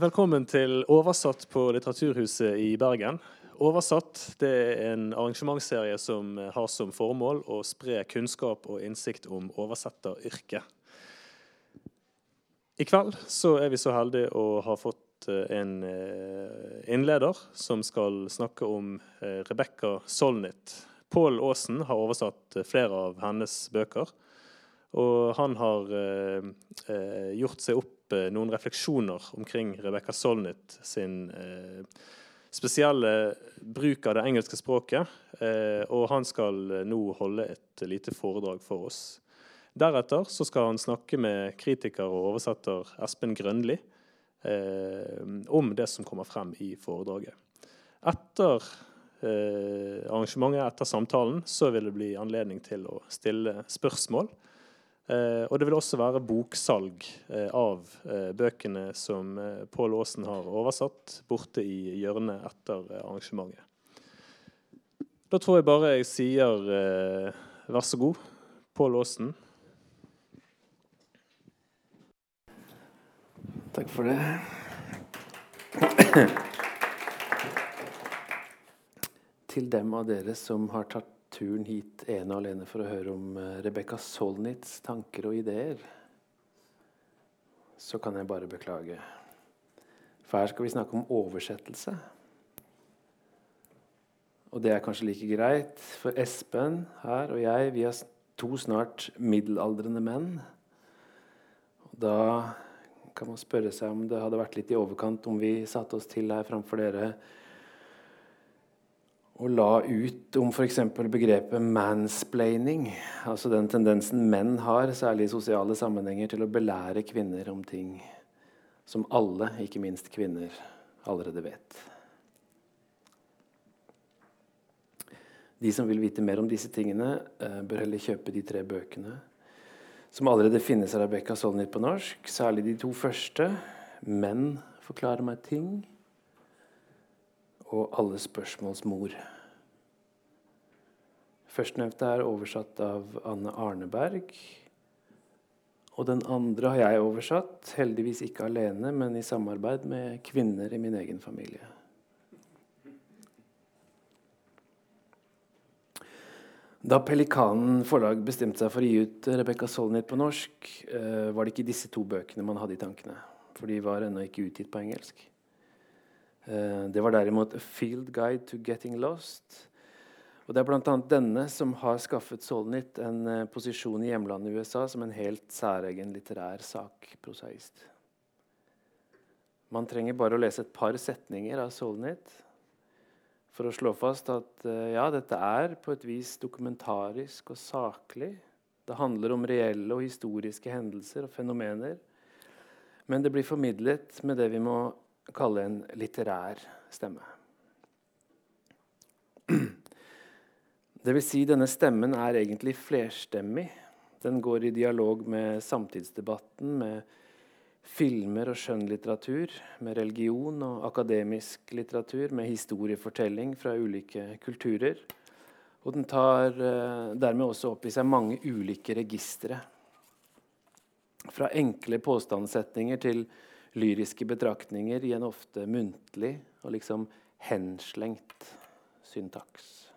Velkommen til Oversatt på Litteraturhuset i Bergen. Oversatt er en arrangementsserie som har som formål å spre kunnskap og innsikt om oversetteryrket. I kveld er vi så heldige å ha fått eh, en eh, innleder som skal snakke om eh, Rebekka Solnit. Pål Aasen har oversatt flere av hennes bøker. Og han har gjort seg opp Eh, noen refleksjoner omkring Rebekka Solnit sin eh, spesielle bruk av det engelske språket. Eh, og han skal nå holde et lite foredrag for oss. Deretter skal han snakke med kritiker og oversetter Espen Grønli om det som kommer frem i foredraget. Etter arrangementet, etter samtalen, så vil det bli anledning til å stille spørsmål. Eh, og det vil også være boksalg eh, av eh, bøkene som Pål Aasen har oversatt, borte i hjørnet etter arrangementet. Da tror jeg bare jeg sier vær så god, Pål Aasen. Takk for det. Til dem av dere som har tatt turen hit ene og alene for å høre om eh, Rebekka Solnits tanker og ideer, så kan jeg bare beklage. For her skal vi snakke om oversettelse. Og det er kanskje like greit, for Espen her og jeg vi er to snart middelaldrende menn. Og da kan man spørre seg om det hadde vært litt i overkant om vi satte oss til her framfor dere og la ut om f.eks. begrepet 'mansplaining', altså den tendensen menn har, særlig i sosiale sammenhenger, til å belære kvinner om ting som alle, ikke minst kvinner, allerede vet. De som vil vite mer om disse tingene, eh, bør heller kjøpe de tre bøkene som allerede finnes av Rebekka Solnit på norsk, særlig de to første. 'Menn forklarer meg ting' og 'Alle spørsmåls mor'. Førstnevnte er oversatt av Anne Arneberg. Og den andre har jeg oversatt, heldigvis ikke alene, men i samarbeid med kvinner i min egen familie. Da Pelikanen forlag bestemte seg for å gi ut Rebekka Solnit på norsk, eh, var det ikke disse to bøkene man hadde i tankene. For de var ennå ikke utgitt på engelsk. Eh, det var derimot A Field Guide to Getting Lost og Det er bl.a. denne som har skaffet Solnit en eh, posisjon i hjemlandet i USA som en helt særegen litterær sakprosaist. Man trenger bare å lese et par setninger av Solnit for å slå fast at eh, ja, dette er på et vis dokumentarisk og saklig. Det handler om reelle og historiske hendelser og fenomener. Men det blir formidlet med det vi må kalle en litterær stemme. Vil si, denne stemmen er egentlig flerstemmig. Den går i dialog med samtidsdebatten, med filmer og skjønnlitteratur, med religion og akademisk litteratur, med historiefortelling fra ulike kulturer. Og den tar eh, dermed også opp i seg mange ulike registre. Fra enkle påstandssetninger til lyriske betraktninger i en ofte muntlig og liksom henslengt syntaks.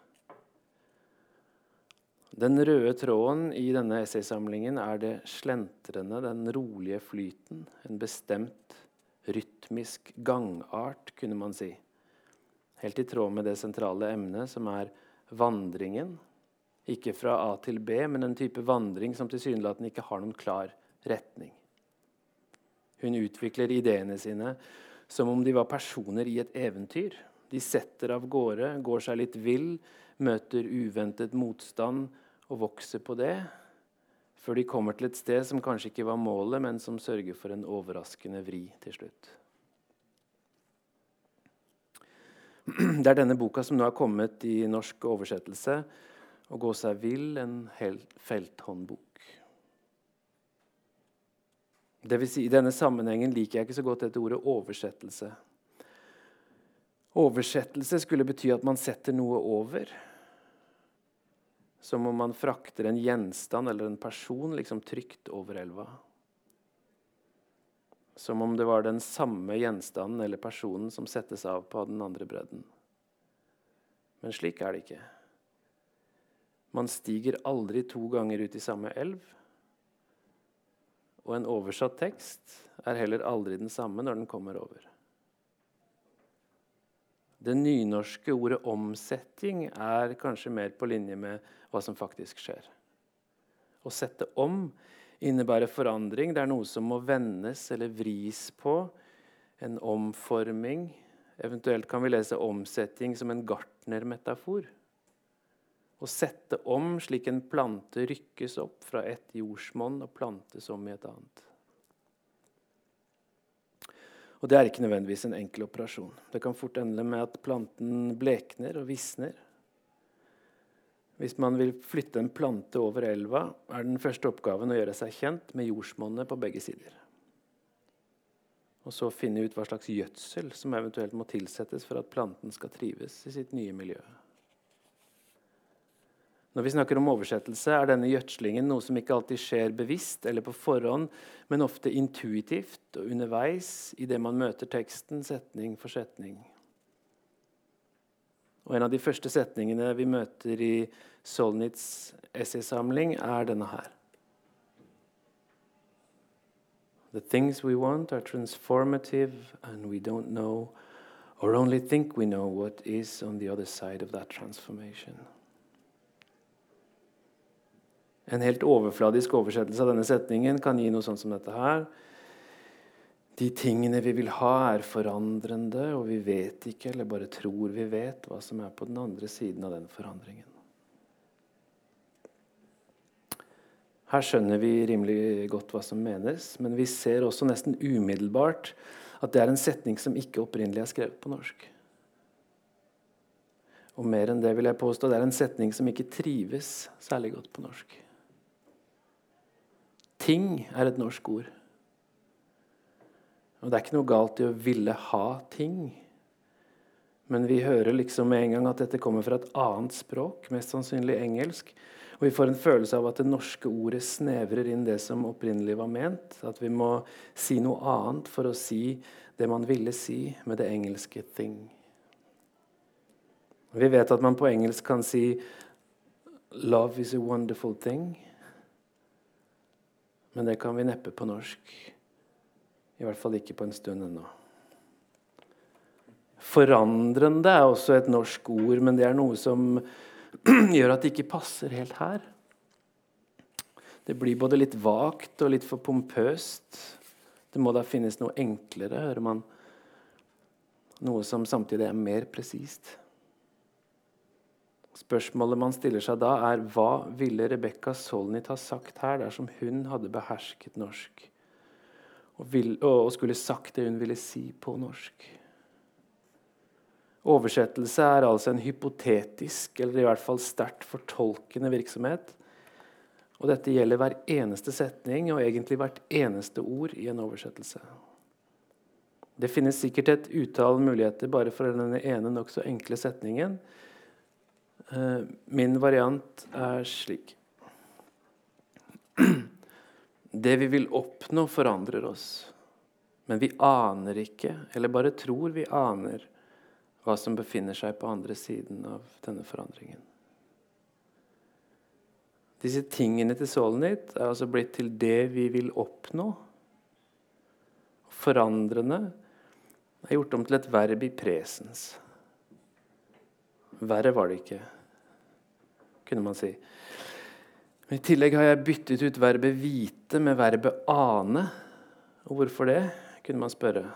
Den røde tråden i denne essaysamlingen er det slentrende, den rolige flyten. En bestemt rytmisk gangart, kunne man si. Helt i tråd med det sentrale emnet, som er vandringen. Ikke fra A til B, men en type vandring som tilsynelatende ikke har noen klar retning. Hun utvikler ideene sine som om de var personer i et eventyr. De setter av gårde, går seg litt vill, møter uventet motstand og vokser på det før de kommer til et sted som kanskje ikke var målet, men som sørger for en overraskende vri til slutt. Det er denne boka som nå har kommet i norsk oversettelse. 'Å gå seg vill', en felthåndbok. Det vil si, I denne sammenhengen liker jeg ikke så godt dette ordet 'oversettelse'. Oversettelse skulle bety at man setter noe over som om man frakter en gjenstand eller en person liksom trygt over elva. Som om det var den samme gjenstanden eller personen som settes av på den andre bredden. Men slik er det ikke. Man stiger aldri to ganger ut i samme elv. Og en oversatt tekst er heller aldri den samme når den kommer over. Det nynorske ordet 'omsetting' er kanskje mer på linje med hva som faktisk skjer. Å sette om innebærer forandring. Det er noe som må vendes eller vris på. En omforming. Eventuelt kan vi lese 'omsetting' som en gartnermetafor. Å sette om slik en plante rykkes opp fra et jordsmonn og plantes om i et annet. Og det er ikke nødvendigvis en enkel operasjon. Det kan fort ende med at planten blekner og visner. Hvis man vil flytte en plante over elva, er den første oppgaven å gjøre seg kjent med jordsmonnet på begge sider. Og så finne ut hva slags gjødsel som eventuelt må tilsettes for at planten skal trives i sitt nye miljø. Når vi snakker om oversettelse, er denne gjødslingen noe som ikke alltid skjer bevisst eller på forhånd, men ofte intuitivt og underveis idet man møter teksten setning for setning. Og En av de første setningene vi møter i Solnits essaysamling, er denne her. The things we want are transformative, and we don't know or only think we know what is on the other side of that transformation. En helt overfladisk oversettelse av denne setningen kan gi noe sånt som dette her. De tingene vi vil ha, er forandrende, og vi vet ikke, eller bare tror vi vet, hva som er på den andre siden av den forandringen. Her skjønner vi rimelig godt hva som menes, men vi ser også nesten umiddelbart at det er en setning som ikke opprinnelig er skrevet på norsk. Og mer enn det vil jeg påstå, det er en setning som ikke trives særlig godt på norsk. Ting er et norsk ord. Og det er ikke noe galt i å ville ha ting. Men vi hører liksom med en gang at dette kommer fra et annet språk, mest sannsynlig engelsk. Og vi får en følelse av at det norske ordet snevrer inn det som opprinnelig var ment. At vi må si noe annet for å si det man ville si med det engelske 'thing'. Vi vet at man på engelsk kan si 'love is a wonderful thing'. Men det kan vi neppe på norsk. I hvert fall ikke på en stund ennå. Forandrende er også et norsk ord, men det er noe som gjør at det ikke passer helt her. Det blir både litt vagt og litt for pompøst. Det må da finnes noe enklere, hører man. Noe som samtidig er mer presist. Spørsmålet man stiller seg da, er hva ville Rebekka Solnit ha sagt her dersom hun hadde behersket norsk og, vil, og skulle sagt det hun ville si på norsk? Oversettelse er altså en hypotetisk, eller i hvert fall sterkt fortolkende virksomhet. Og dette gjelder hver eneste setning og egentlig hvert eneste ord i en oversettelse. Det finnes sikkert et utall muligheter bare for denne ene nokså enkle setningen. Eh, min variant er slik Det vi vil oppnå, forandrer oss. Men vi aner ikke, eller bare tror vi aner, hva som befinner seg på andre siden av denne forandringen. Disse tingene til Solnit er altså blitt til det vi vil oppnå. Forandrende er gjort om til et verb i presens. Verre var det ikke, kunne man si. Men I tillegg har jeg byttet ut verbet 'vite' med verbet 'ane'. Og hvorfor det, kunne man spørre.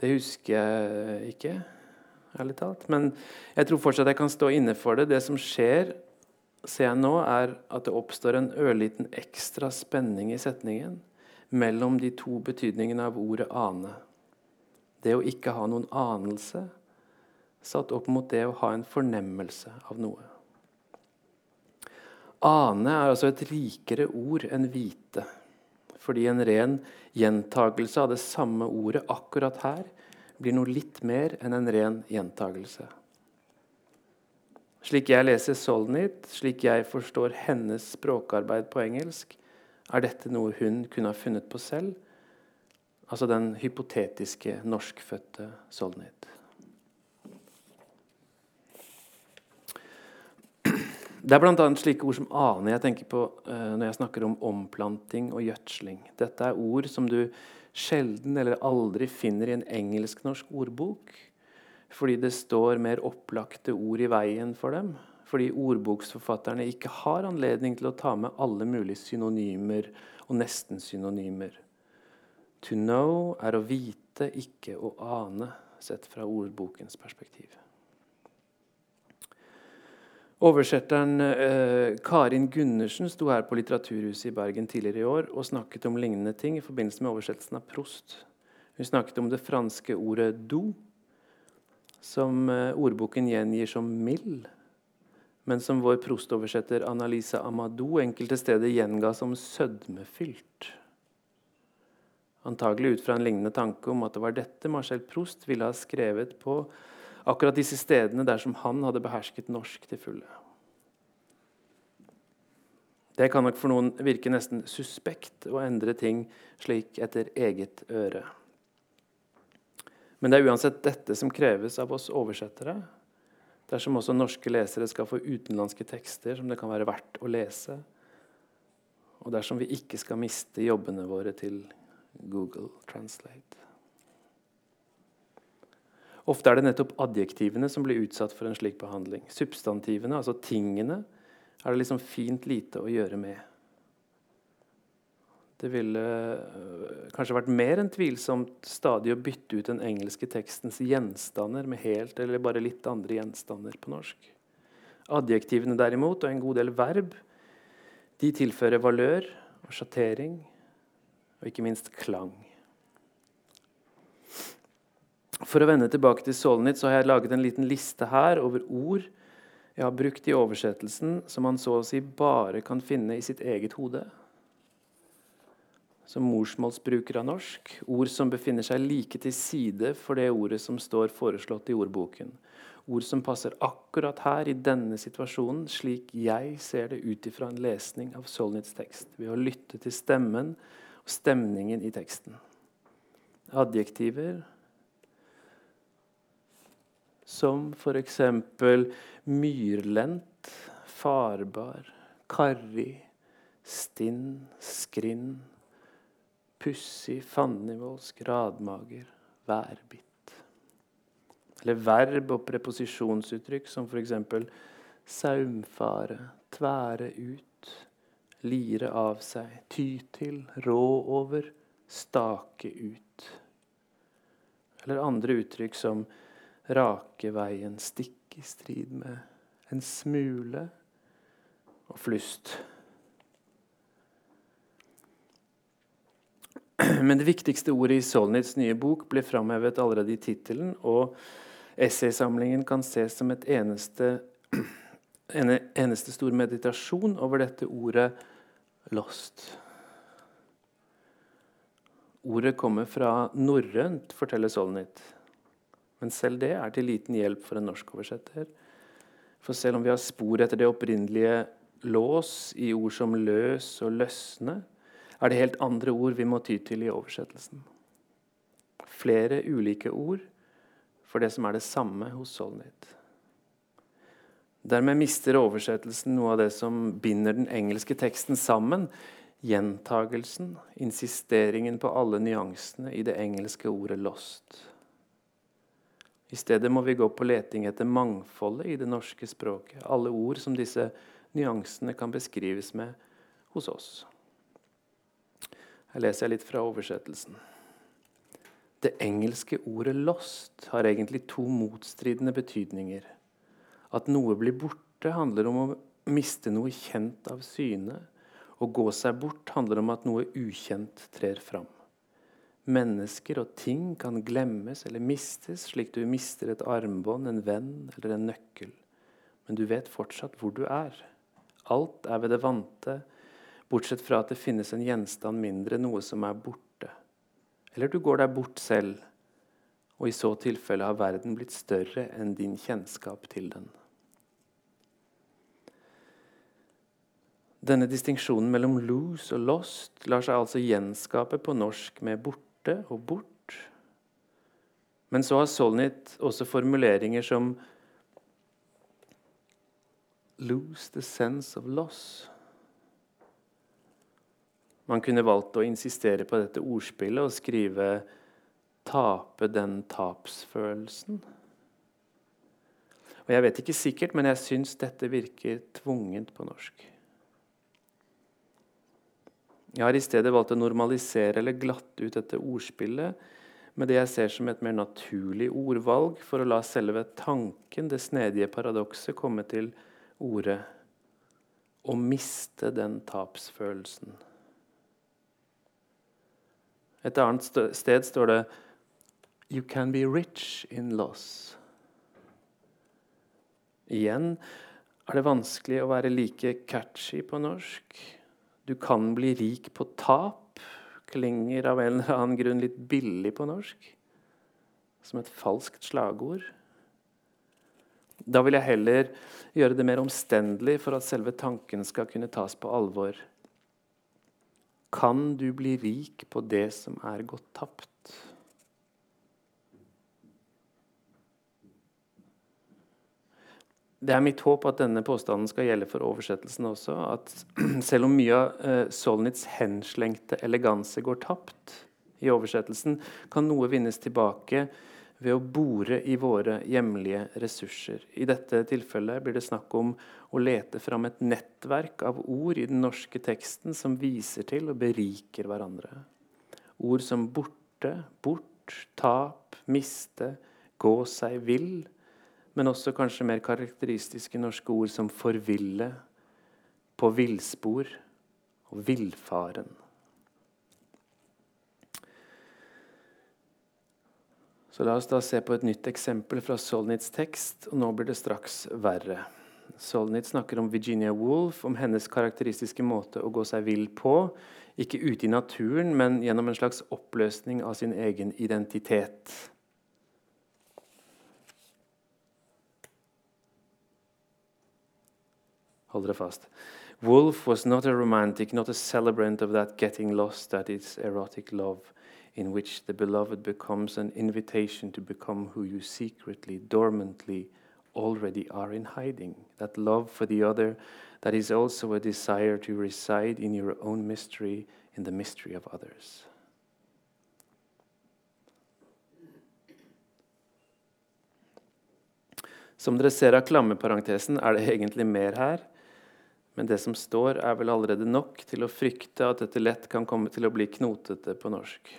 Det husker jeg ikke, ærlig talt. Men jeg tror fortsatt jeg kan stå inne for det. Det som skjer, ser jeg nå, er at det oppstår en ørliten ekstra spenning i setningen mellom de to betydningene av ordet 'ane'. Det å ikke ha noen anelse satt opp mot det å ha en fornemmelse av noe. Ane er altså et rikere ord enn vite, fordi en ren gjentagelse av det samme ordet akkurat her blir noe litt mer enn en ren gjentagelse. Slik jeg leser Solnit, slik jeg forstår hennes språkarbeid på engelsk, Er dette noe hun kunne ha funnet på selv? Altså den hypotetiske norskfødte Solnit. Det er bl.a. slike ord som ane jeg tenker på uh, når jeg snakker om omplanting og gjødsling. Dette er ord som du sjelden eller aldri finner i en engelsk-norsk ordbok, fordi det står mer opplagte ord i veien for dem. Fordi ordboksforfatterne ikke har anledning til å ta med alle mulige synonymer og nesten-synonymer. To know er å vite, ikke å ane, sett fra ordbokens perspektiv. Oversetteren eh, Karin Gundersen sto her på Litteraturhuset i Bergen tidligere i år og snakket om lignende ting i forbindelse med oversettelsen av Prost. Hun snakket om det franske ordet 'do', som eh, ordboken gjengir som 'mild', men som vår prostoversetter Annalisa Amadou enkelte steder gjenga som 'sødmefylt'. Antagelig ut fra en lignende tanke om at det var dette Marcel Proust ville ha skrevet på akkurat disse stedene dersom han hadde behersket norsk til fulle. Det kan nok for noen virke nesten suspekt å endre ting slik etter eget øre. Men det er uansett dette som kreves av oss oversettere dersom også norske lesere skal få utenlandske tekster som det kan være verdt å lese, og dersom vi ikke skal miste jobbene våre til Google Translate. Ofte er det nettopp adjektivene som blir utsatt for en slik behandling. Substantivene, altså tingene, er det liksom fint lite å gjøre med. Det ville øh, kanskje vært mer enn tvilsomt stadig å bytte ut den engelske tekstens gjenstander med helt eller bare litt andre gjenstander på norsk. Adjektivene derimot, og en god del verb, de tilfører valør og sjattering, og ikke minst klang. For å vende tilbake til Solnit så har jeg laget en liten liste her over ord jeg har brukt i oversettelsen som man så å si bare kan finne i sitt eget hode. Som morsmålsbruker av norsk. Ord som befinner seg like til side for det ordet som står foreslått i ordboken. Ord som passer akkurat her i denne situasjonen, slik jeg ser det ut ifra en lesning av Solnits tekst, ved å lytte til stemmen og stemningen i teksten. Adjektiver som f.eks. myrlendt, farbar, karrig, stinn, skrinn, pussig, fandenivoldsk, radmager, værbitt. Eller verb og preposisjonsuttrykk som f.eks. saumfare, tvære ut, lire av seg, ty til, rå over, stake ut. Eller andre uttrykk som rake veien, stikk i strid med en smule og flust. Men det viktigste ordet i Solnits nye bok ble framhevet allerede i tittelen, og essaysamlingen kan ses som eneste, en eneste stor meditasjon over dette ordet 'lost'. Ordet kommer fra norrønt, forteller Solnit. Men selv det er til liten hjelp for en norskoversetter. For selv om vi har spor etter det opprinnelige lås i ord som løs og løsne, er det helt andre ord vi må ty til i oversettelsen. Flere ulike ord for det som er det samme hos Solnit. Dermed mister oversettelsen noe av det som binder den engelske teksten sammen. Gjentagelsen, insisteringen på alle nyansene i det engelske ordet 'lost'. I stedet må vi gå på leting etter mangfoldet i det norske språket. Alle ord som disse nyansene kan beskrives med hos oss. Her leser jeg litt fra oversettelsen. Det engelske ordet 'lost' har egentlig to motstridende betydninger. At noe blir borte, handler om å miste noe kjent av syne. Å gå seg bort handler om at noe ukjent trer fram. Mennesker og ting kan glemmes eller mistes, slik du mister et armbånd, en venn eller en nøkkel. Men du vet fortsatt hvor du er. Alt er ved det vante, bortsett fra at det finnes en gjenstand mindre, noe som er borte. Eller du går deg bort selv, og i så tilfelle har verden blitt større enn din kjennskap til den. Denne distinksjonen mellom loose og lost lar seg altså gjenskape på norsk med borte og bort. Men så har Solnit også formuleringer som lose the sense of loss. Man kunne valgt å insistere på dette ordspillet og skrive 'tape den tapsfølelsen'. Og Jeg vet ikke sikkert, men jeg syns dette virker tvungent på norsk. Jeg har i stedet valgt å normalisere eller glatte ut dette ordspillet med det jeg ser som et mer naturlig ordvalg, for å la selve tanken, det snedige paradokset, komme til ordet Å miste den tapsfølelsen. Et annet sted står det You can be rich in loss. Igjen er det vanskelig å være like catchy på norsk. Du kan bli rik på tap klinger av en eller annen grunn litt billig på norsk. Som et falskt slagord. Da vil jeg heller gjøre det mer omstendelig for at selve tanken skal kunne tas på alvor. Kan du bli rik på det som er gått tapt? Det er mitt håp at denne påstanden skal gjelde for oversettelsen også. At selv om mye av uh, Solnits henslengte eleganse går tapt i oversettelsen, kan noe vinnes tilbake ved å bore i våre hjemlige ressurser. I dette tilfellet blir det snakk om å lete fram et nettverk av ord i den norske teksten som viser til og beriker hverandre. Ord som borte, bort, tap, miste, gå seg vill men også kanskje mer karakteristiske norske ord som forville, på villspor og villfaren. Så La oss da se på et nytt eksempel fra Solnits tekst, og nå blir det straks verre. Solnit snakker om Virginia Woolf, om hennes karakteristiske måte å gå seg vill på. Ikke ute i naturen, men gjennom en slags oppløsning av sin egen identitet. Hold dere fast. Wolf was not a romantic, not a celebrant of that getting lost that is erotic love, in which the beloved becomes an invitation to become who you secretly, dormantly already are in hiding. That love for the other that is also a desire to reside in your own mystery, in the mystery of others. Som dere ser av klammeparentesen, er det egentlig mer her. Men det som står, er vel allerede nok til å frykte at dette lett kan komme til å bli knotete på norsk.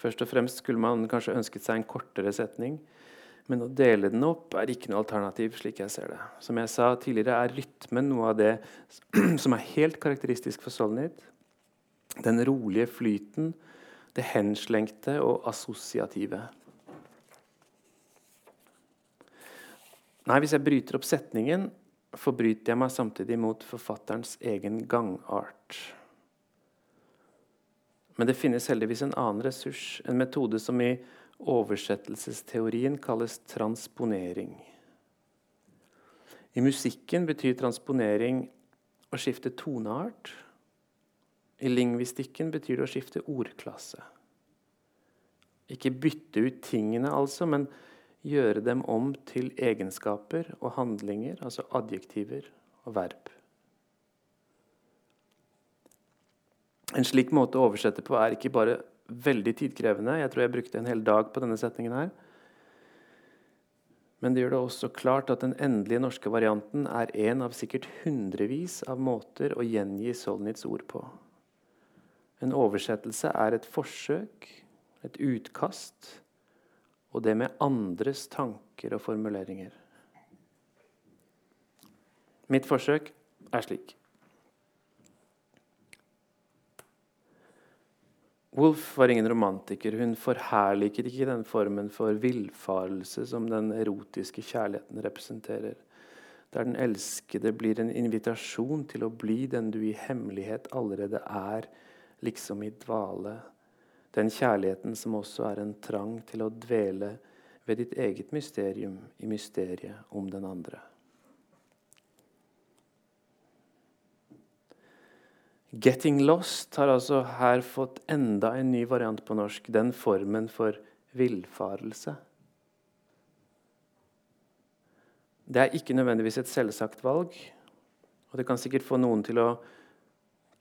Først og fremst skulle man kanskje ønsket seg en kortere setning, men å dele den opp er ikke noe alternativ. slik jeg ser det. Som jeg sa tidligere, er rytmen noe av det som er helt karakteristisk for Solnit. Den rolige flyten, det henslengte og assosiative. Nei, Hvis jeg bryter opp setningen, forbryter jeg meg samtidig mot forfatterens egen gangart. Men det finnes heldigvis en annen ressurs, en metode som i oversettelsesteorien kalles transponering. I musikken betyr transponering å skifte toneart. I lingvistikken betyr det å skifte ordklasse. Ikke bytte ut tingene, altså, men gjøre dem om til egenskaper og handlinger, altså adjektiver og verb. En slik måte å oversette på er ikke bare veldig tidkrevende. Jeg tror jeg brukte en hel dag på denne setningen her. Men det gjør det også klart at den endelige norske varianten er en av sikkert hundrevis av måter å gjengi Solnits ord på. En oversettelse er et forsøk, et utkast, og det med andres tanker og formuleringer. Mitt forsøk er slik. Wolf var ingen romantiker. Hun forherliket ikke den formen for villfarelse som den erotiske kjærligheten representerer. Der den elskede blir en invitasjon til å bli den du i hemmelighet allerede er, liksom i dvale den kjærligheten som også er en trang til å dvele ved ditt eget mysterium i mysteriet om den andre. 'Getting Lost' har altså her fått enda en ny variant på norsk. Den formen for villfarelse. Det er ikke nødvendigvis et selvsagt valg. Og det kan sikkert få noen til å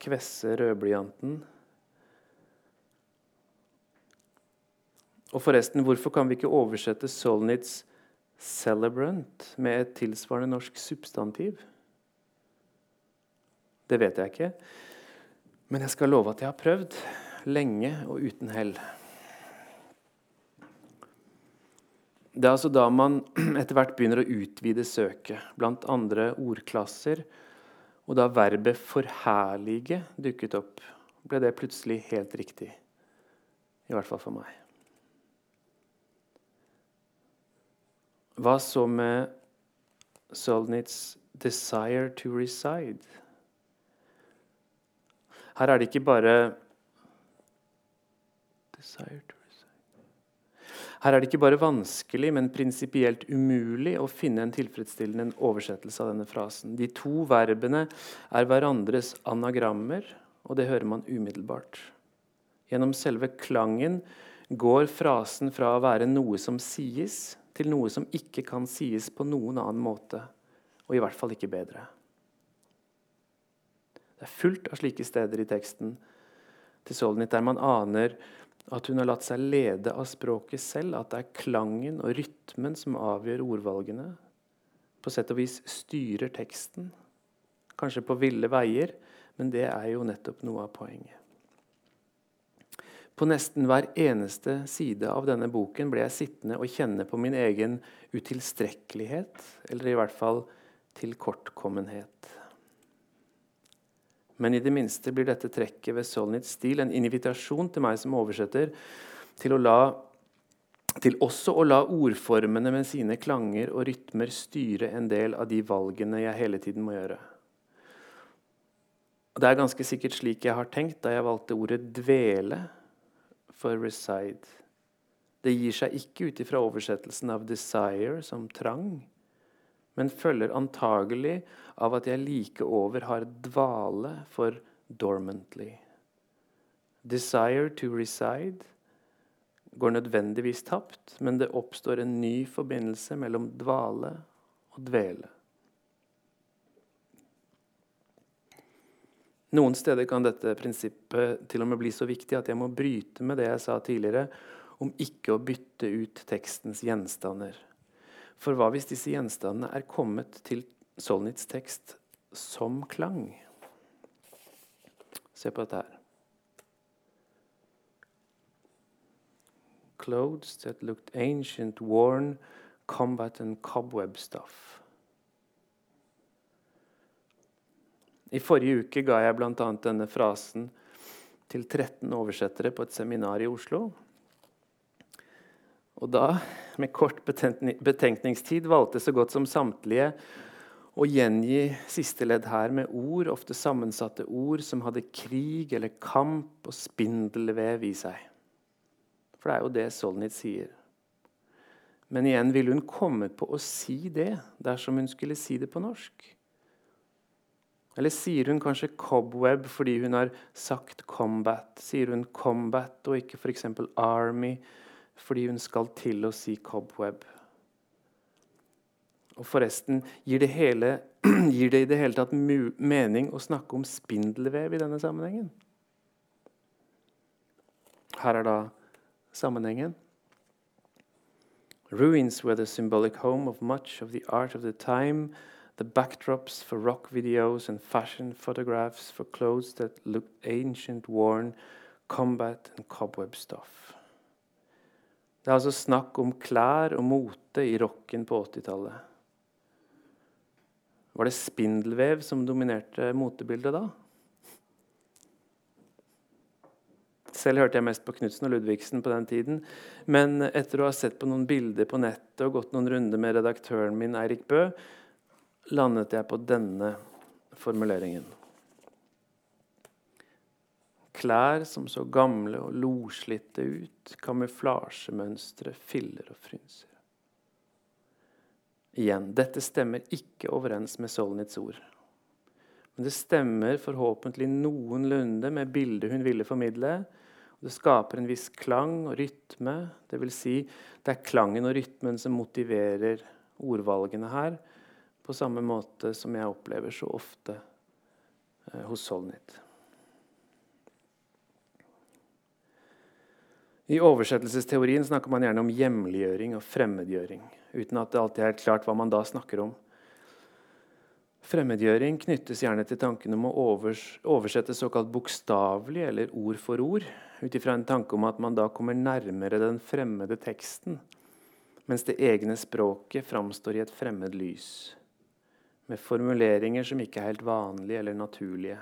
kvesse rødblyanten. Og forresten, hvorfor kan vi ikke oversette Solnits 'celebrant' med et tilsvarende norsk substantiv? Det vet jeg ikke. Men jeg skal love at jeg har prøvd. Lenge og uten hell. Det er altså da man etter hvert begynner å utvide søket blant andre ordklasser. Og da verbet 'forherlige' dukket opp, ble det plutselig helt riktig. I hvert fall for meg. Hva så med Solnits 'desire to reside'? Her er det ikke bare her er det ikke bare vanskelig, men prinsipielt umulig å finne en tilfredsstillende oversettelse av denne frasen. De to verbene er hverandres anagrammer, og det hører man umiddelbart. Gjennom selve klangen går frasen fra å være noe som sies, til noe som ikke kan sies på noen annen måte, og i hvert fall ikke bedre. Det er fullt av slike steder i teksten til Solnit der man aner at hun har latt seg lede av språket selv, at det er klangen og rytmen som avgjør ordvalgene. På sett og vis styrer teksten. Kanskje på ville veier, men det er jo nettopp noe av poenget. På nesten hver eneste side av denne boken ble jeg sittende og kjenne på min egen utilstrekkelighet, eller i hvert fall tilkortkommenhet. Men i det minste blir dette trekket ved Solnits stil en invitasjon til meg som oversetter, til, å la, til også å la ordformene med sine klanger og rytmer styre en del av de valgene jeg hele tiden må gjøre. Og det er ganske sikkert slik jeg har tenkt da jeg valgte ordet 'dvele' for 'reside'. Det gir seg ikke ut ifra oversettelsen av 'desire' som trang, men følger antagelig av at jeg like over har dvale for dormantly. Desire to reside går nødvendigvis tapt, men det oppstår en ny forbindelse mellom dvale og dvele. Noen steder kan dette prinsippet til og med bli så viktig at jeg må bryte med det jeg sa tidligere om ikke å bytte ut tekstens gjenstander. For hva hvis disse gjenstandene er kommet til Solnits tekst som klang. Se på dette her. Clothes that looked ancient, worn, combat and cobweb stuff. I forrige uke ga jeg bl.a. denne frasen til 13 oversettere på et seminar i Oslo. Og da, med kort betenkningstid, valgte så godt som samtlige å gjengi siste ledd her med ord, ofte sammensatte ord, som hadde krig eller kamp og spindelvev i seg. For det er jo det Solnit sier. Men igjen, ville hun kommet på å si det dersom hun skulle si det på norsk? Eller sier hun kanskje 'cobweb' fordi hun har sagt 'combat'? Sier hun 'combat' og ikke f.eks. 'army' fordi hun skal til å si 'cobweb'? Og forresten, gir det, hele, gir det i det hele tatt mening å snakke om spindelvev i denne sammenhengen? Her er da sammenhengen. Ruins were the symbolic home of much of the art of the time, the backdrops for rock videos and fashion photographs for clothes that looked ancient, worn, combat and cobweb stuff. Det er altså snakk om klær og mote i rocken på 80-tallet. Var det spindelvev som dominerte motebildet da? Selv hørte jeg mest på Knutsen og Ludvigsen på den tiden. Men etter å ha sett på noen bilder på nettet og gått noen runder med redaktøren min, Eirik Bø, landet jeg på denne formuleringen. Klær som så gamle og loslitte ut, kamuflasjemønstre, filler og frynser. Igjen, dette stemmer ikke overens med Solnits ord. Men det stemmer forhåpentlig noenlunde med bildet hun ville formidle. Det skaper en viss klang og rytme. Det vil si, det er klangen og rytmen som motiverer ordvalgene her, på samme måte som jeg opplever så ofte eh, hos Solnit. I oversettelsesteorien snakker man gjerne om hjemliggjøring og fremmedgjøring, uten at det alltid er klart hva man da snakker om. Fremmedgjøring knyttes gjerne til tanken om å oversette såkalt bokstavelig eller ord for ord, ut ifra en tanke om at man da kommer nærmere den fremmede teksten, mens det egne språket framstår i et fremmed lys, med formuleringer som ikke er helt vanlige eller naturlige.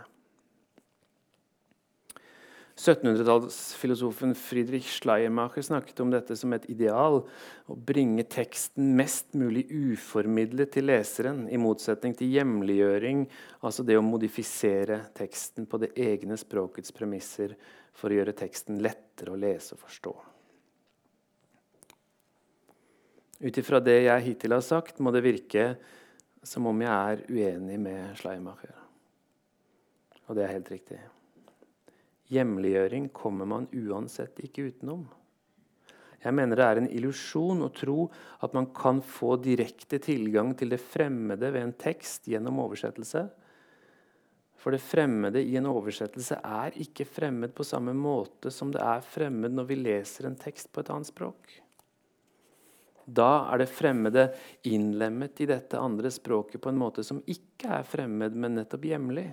1700-tallsfilosofen Friedrich Schleiermacher snakket om dette som et ideal. Å bringe teksten mest mulig uformidlet til leseren, i motsetning til hjemliggjøring, altså det å modifisere teksten på det egne språkets premisser for å gjøre teksten lettere å lese og forstå. Ut ifra det jeg hittil har sagt, må det virke som om jeg er uenig med Schleimacher. Og det er helt riktig. Hjemliggjøring kommer man uansett ikke utenom. Jeg mener det er en illusjon å tro at man kan få direkte tilgang til det fremmede ved en tekst gjennom oversettelse. For det fremmede i en oversettelse er ikke fremmed på samme måte som det er fremmed når vi leser en tekst på et annet språk. Da er det fremmede innlemmet i dette andre språket på en måte som ikke er fremmed, men nettopp hjemlig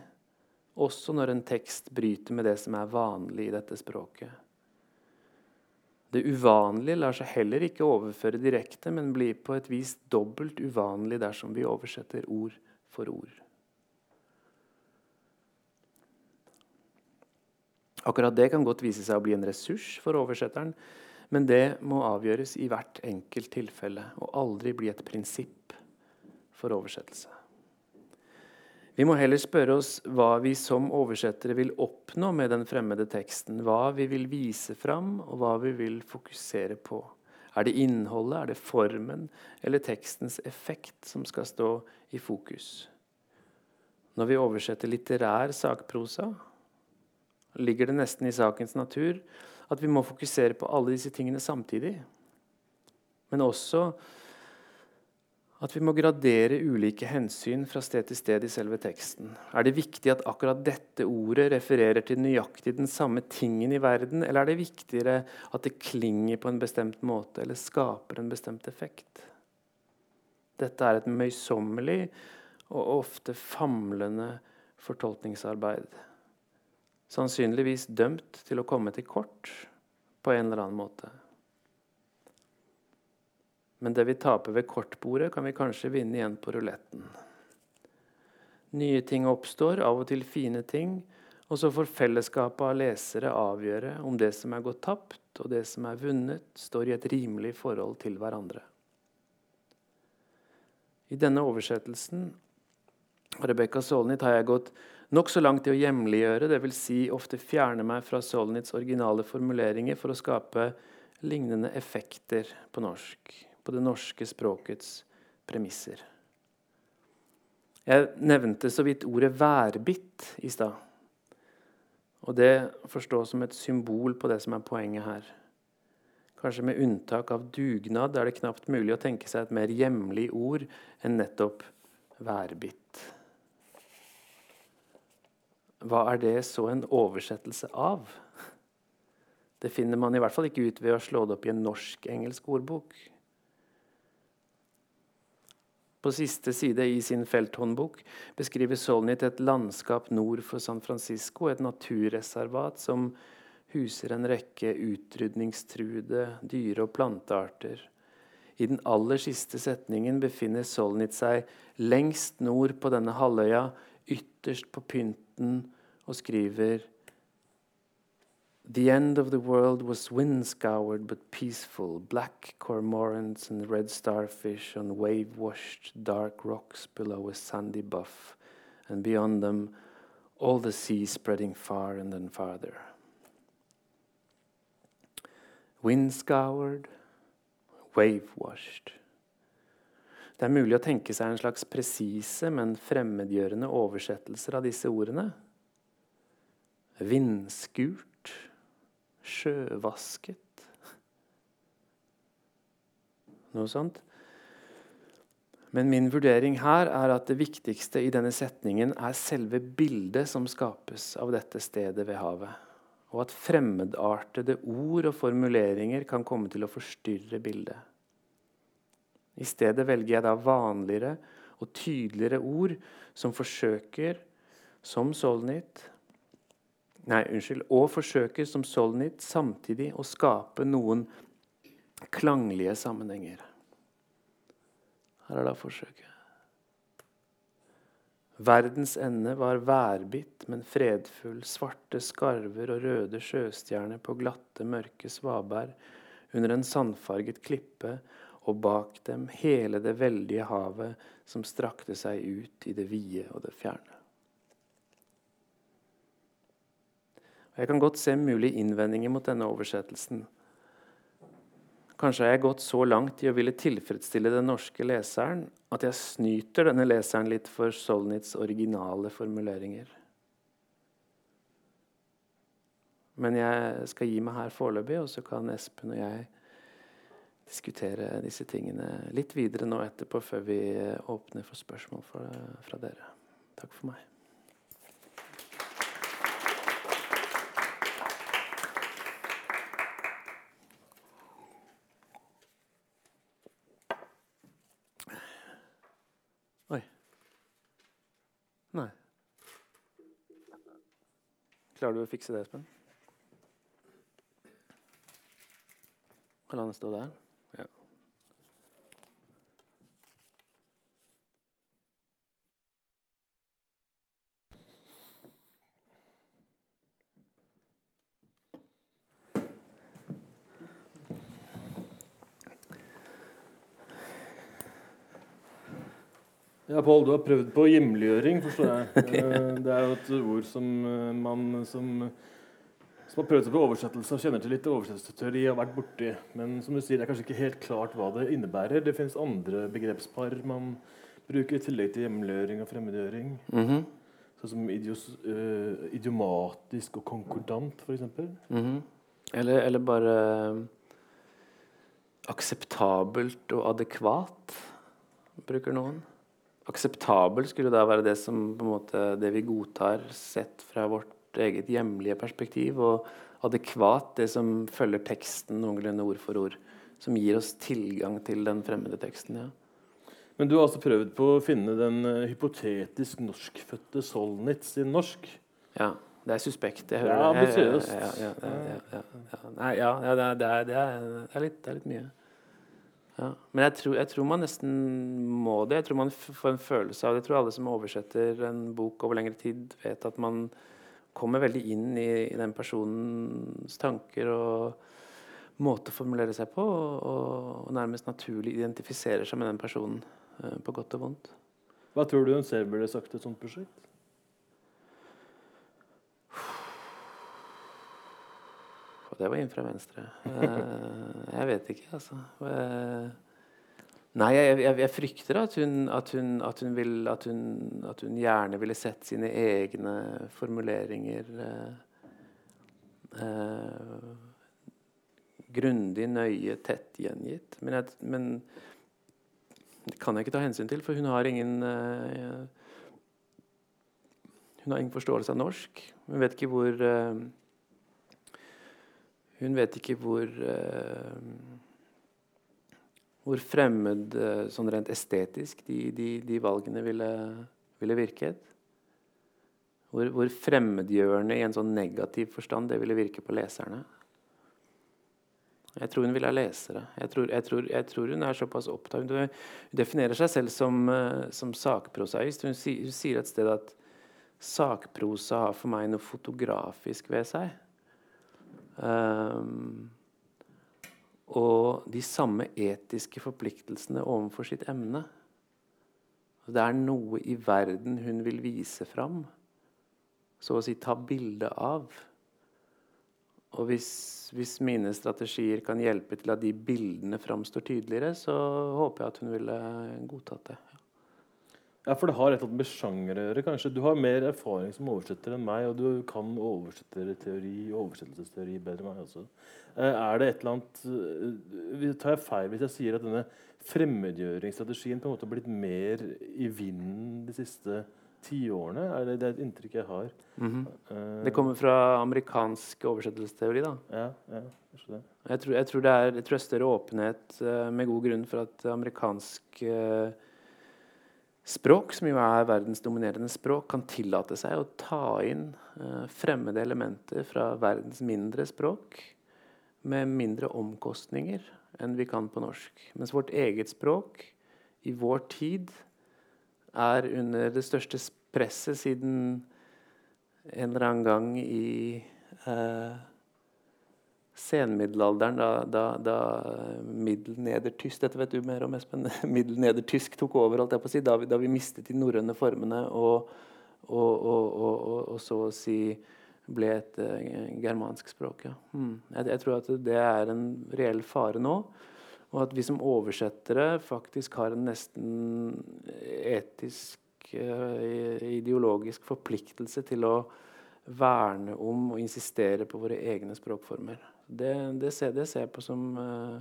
også når en tekst bryter med det som er vanlig i dette språket. Det uvanlige lar seg heller ikke overføre direkte, men blir på et vis dobbelt uvanlig dersom vi oversetter ord for ord. Akkurat det kan godt vise seg å bli en ressurs for oversetteren, men det må avgjøres i hvert enkelt tilfelle og aldri bli et prinsipp for oversettelse. Vi må heller spørre oss hva vi som oversettere vil oppnå med den fremmede teksten. Hva vi vil vise fram, og hva vi vil fokusere på. Er det innholdet, er det formen eller tekstens effekt som skal stå i fokus? Når vi oversetter litterær sakprosa, ligger det nesten i sakens natur at vi må fokusere på alle disse tingene samtidig. Men også at vi må gradere ulike hensyn fra sted til sted i selve teksten. Er det viktig at akkurat dette ordet refererer til nøyaktig den samme tingen i verden, eller er det viktigere at det klinger på en bestemt måte eller skaper en bestemt effekt? Dette er et møysommelig og ofte famlende fortolkningsarbeid. Sannsynligvis dømt til å komme til kort på en eller annen måte. Men det vi taper ved kortbordet, kan vi kanskje vinne igjen på ruletten. Nye ting oppstår, av og til fine ting, og så får fellesskapet av lesere avgjøre om det som er gått tapt, og det som er vunnet, står i et rimelig forhold til hverandre. I denne oversettelsen av Rebekka Solnit har jeg gått nokså langt i å hjemliggjøre, dvs. Si ofte fjerne meg fra Solnits originale formuleringer for å skape lignende effekter på norsk på det norske språkets premisser. Jeg nevnte så vidt ordet 'værbitt' i stad. Og det forstås som et symbol på det som er poenget her. Kanskje med unntak av dugnad er det knapt mulig å tenke seg et mer hjemlig ord enn nettopp 'værbitt'. Hva er det så en oversettelse av? Det finner man i hvert fall ikke ut ved å slå det opp i en norsk-engelsk ordbok. På siste side i sin felthåndbok beskriver Solnit et landskap nord for San Francisco, et naturreservat som huser en rekke utrydningstruede dyre- og plantearter. I den aller siste setningen befinner Solnit seg lengst nord på denne halvøya, ytterst på pynten, og skriver The end of the world was wind scoured but peaceful, black cormorants and red starfish on wave washed dark rocks below a sandy buff, and beyond them all the sea spreading far and then farther. Wind scoured, wave washed. Det er mulig å tenke seg en slags presise, men fremmedgjørende oversettelser av disse ordene. Vindskurt, sjøvasket Noe sånt. Men min vurdering her er at det viktigste i denne setningen er selve bildet som skapes av dette stedet ved havet, og at fremmedartede ord og formuleringer kan komme til å forstyrre bildet. I stedet velger jeg da vanligere og tydeligere ord som forsøker, som Solnit Nei, unnskyld. Og forsøker, som Solnit, samtidig å skape noen klanglige sammenhenger. Her er da forsøket. Verdens ende var værbitt, men fredfull. Svarte skarver og røde sjøstjerner på glatte, mørke svaberg under en sandfarget klippe og bak dem hele det veldige havet som strakte seg ut i det vide og det fjerne. Jeg kan godt se mulige innvendinger mot denne oversettelsen. Kanskje har jeg gått så langt i å ville tilfredsstille den norske leseren at jeg snyter denne leseren litt for Solnits originale formuleringer. Men jeg skal gi meg her foreløpig, og så kan Espen og jeg diskutere disse tingene litt videre nå etterpå, før vi åpner for spørsmål fra, fra dere. Takk for meg. Oi. Nei. Klarer du å fikse det, Espen? Kan han stå der? Ja. Ja, Pål, du har prøvd på hjemliggjøring, forstår jeg. Eh, Det er jo et ord som eh, man som, som har prøvd seg på oversettelse og kjenner til litt oversettelsesteori, har vært borti. Men som du sier, det er kanskje ikke helt klart hva det innebærer. Det finnes andre begrepspar man bruker i tillegg til hjemliggjøring og fremmedgjøring. Mhm, Sånn som idios, uh, idiomatisk og konkordant, f.eks. mhm. eller, eller bare akseptabelt og adekvat, bruker noen. Akseptabel skulle da være det som på en måte, det vi godtar sett fra vårt eget hjemlige perspektiv, og adekvat det som følger teksten noenlunde ord for ord. Som gir oss tilgang til den fremmede teksten. ja. Men du har altså prøvd på å finne den eh, hypotetisk norskfødte Solnitz i norsk. Ja, det er suspekt. Jeg hører Ja, det. ambisiøst. Ja, ja, ja, ja, ja, ja. Nei, ja, det, er, det, er, det, er litt, det er litt mye. Ja. Men jeg tror, jeg tror man nesten må det. Jeg tror man får en følelse av det. Jeg tror alle som oversetter en bok over lengre tid, vet at man kommer veldig inn i, i den personens tanker og måte å formulere seg på, og, og nærmest naturlig identifiserer seg med den personen, eh, på godt og vondt. Hva tror du en selv burde sagt til et sånt prosjekt? Og det var inn fra venstre. Eh, jeg vet ikke, altså. Eh, Nei, jeg, jeg, jeg frykter at hun, at, hun, at, hun vil, at, hun, gjerne ville sett sine egne formuleringer eh, eh, grundig, nøye, tett gjengitt. Men, jeg, men det kan jeg ikke ta hensyn til, for hun har ingen eh, Hun har ingen forståelse av norsk. Hun vet ikke hvor eh, hun vet ikke hvor eh, hvor fremmed eh, sånn rent estetisk de, de, de valgene ville, ville virket. Hvor, hvor fremmedgjørende i en sånn negativ forstand det ville virke på leserne. Jeg tror hun vil ha lesere. Jeg tror, jeg tror, jeg tror hun er såpass opptatt Hun definerer seg selv som, eh, som sakprosaist. Hun, si, hun sier et sted at sakprosa har for meg noe fotografisk ved seg. Um, og de samme etiske forpliktelsene overfor sitt emne. Det er noe i verden hun vil vise fram, så å si ta bilde av. Og hvis, hvis, mine strategier kan hjelpe til at de bildene framstår tydeligere, så håper jeg at hun ville godtatt det. Ja, for det har et eller annet med sjanger å gjøre, kanskje. Du har mer erfaring som oversetter enn meg, og du kan oversetterteori og oversettelsesteori bedre enn meg også. Eh, er det et eller annet uh, Tar jeg feil hvis jeg sier at denne fremmedgjøringsstrategien på en måte har blitt mer i vinden de siste tiårene? Er det, det er et inntrykk jeg har. Mm -hmm. uh, det kommer fra amerikansk oversettelsesteori, da? Ja, ja det. Jeg tror, jeg tror det er jeg tror større åpenhet, uh, med god grunn, for at amerikansk uh, språk, som jo er verdens dominerende språk, kan tillate seg å ta inn eh, fremmede elementer fra verdens mindre språk med mindre omkostninger enn vi kan på norsk. Mens vårt eget språk i vår tid er under det største presset siden en eller annen gang i uh, senmiddelalderen, da, da, da middelnedertysk Dette vet du mer om, Espen. middelnedertysk tok over, holdt jeg på å si, da vi, da vi mistet de norrøne formene og, og, og, og, så å si ble et uh, germansk språk. Ja. Hmm. Jeg, jeg, tror at det er en reell fare nå. Og at vi som oversettere faktisk har en nesten etisk, uh, ideologisk forpliktelse til å verne om og insistere på våre egne språkformer. Det, det, ser, det ser jeg på som uh,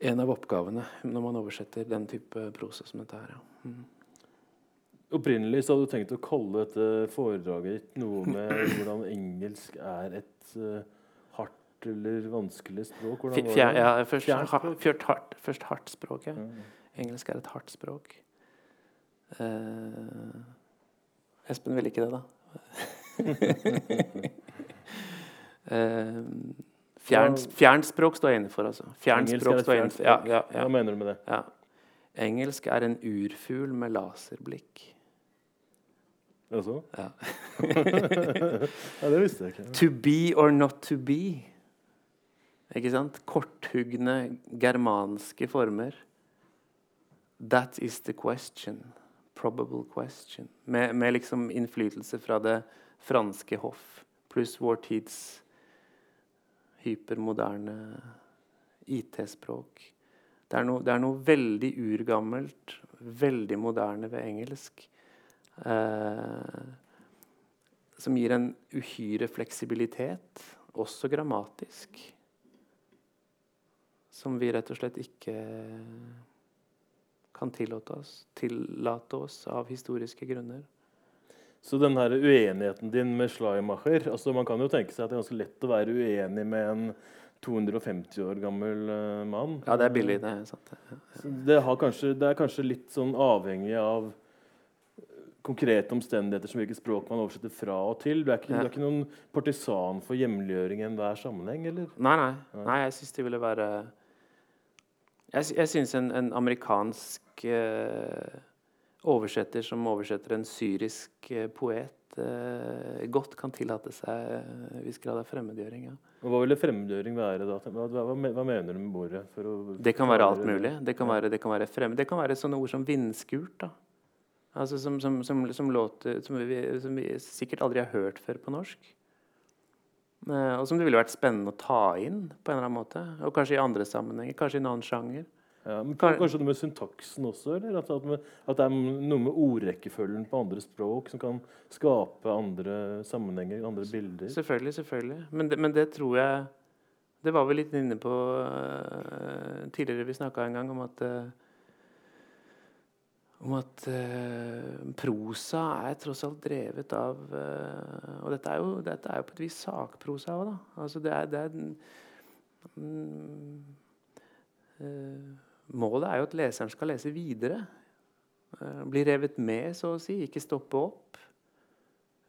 en av oppgavene når man oversetter den type prosa som dette her. Ja. Mm. Opprinnelig så hadde du tenkt å kalle dette foredraget ditt noe med hvordan engelsk er et uh, hardt eller vanskelig språk. Fjer, ja, først, først, hardt, først hardt språk. Ja. Mm. Engelsk er et hardt språk. Uh, Espen vil ikke det, da. Fjern, fjernspråk står jeg inne for. Altså. Fjernspråk står jeg inne for. Ja, ja, ja. Hva mener du med det? Ja. Engelsk er en urfugl med laserblikk. Jaså? Ja. ja, det visste jeg ikke. To be or not to be. Ikke sant? Korthugne germanske former. That is the question. Probable question. Med, med liksom innflytelse fra det franske hoff pluss vår tids hypermoderne IT-språk. Det, det, er noe veldig urgammelt, veldig moderne ved engelsk. Eh, som gir en uhyre fleksibilitet, også grammatisk. Som vi rett og slett ikke kan tillate oss, tillate oss av historiske grunner. Så den her uenigheten din med Schleimacher altså Man kan jo tenke seg at det er ganske lett å være uenig med en 250 år gammel uh, mann. Ja, det er billig. Det er sant. Ja. Det, kanskje, det, er kanskje litt sånn avhengig av konkrete omstendigheter som hvilket språk man oversetter fra og til. Du er ikke, ja. du er ikke noen partisan for hjemliggjøring i enhver sammenheng, eller? Nei, nei. nei jeg syns det ville være Jeg, jeg syns en, en, amerikansk uh, oversetter som oversetter en syrisk eh, poet, eh, godt kan tillate seg en viss grad av fremmedgjøring. Ja. Og Hva ville fremmedgjøring være? da? Hva, hva, hva mener du med ordet? det kan være alt mulig. Det kan være, det kan være, fremmed. det kan være sånne ord som vindskurt. da. Altså som, som, som, som låter som vi, som vi, sikkert aldri har hørt før på norsk. Eh, og som det ville vært spennende å ta inn på en eller annen måte. Og kanskje i andre sammenhenger. Kanskje i en annen sjanger. Ja, men Kanskje noe med syntaksen også? eller at, at, det er noe med ordrekkefølgen på andre språk som kan skape andre sammenhenger, andre bilder? Selvfølgelig. selvfølgelig. Men det, men det tror jeg Det var vi litt inne på uh, tidligere. Vi snakka en gang om at uh, om at uh, prosa er tross alt drevet av Og dette er, jo, dette er jo på et vis sakprosa òg, da. Altså det er, det er um, Målet er jo at leseren skal lese videre. Eh, bli revet med, så å si. Ikke stoppe opp.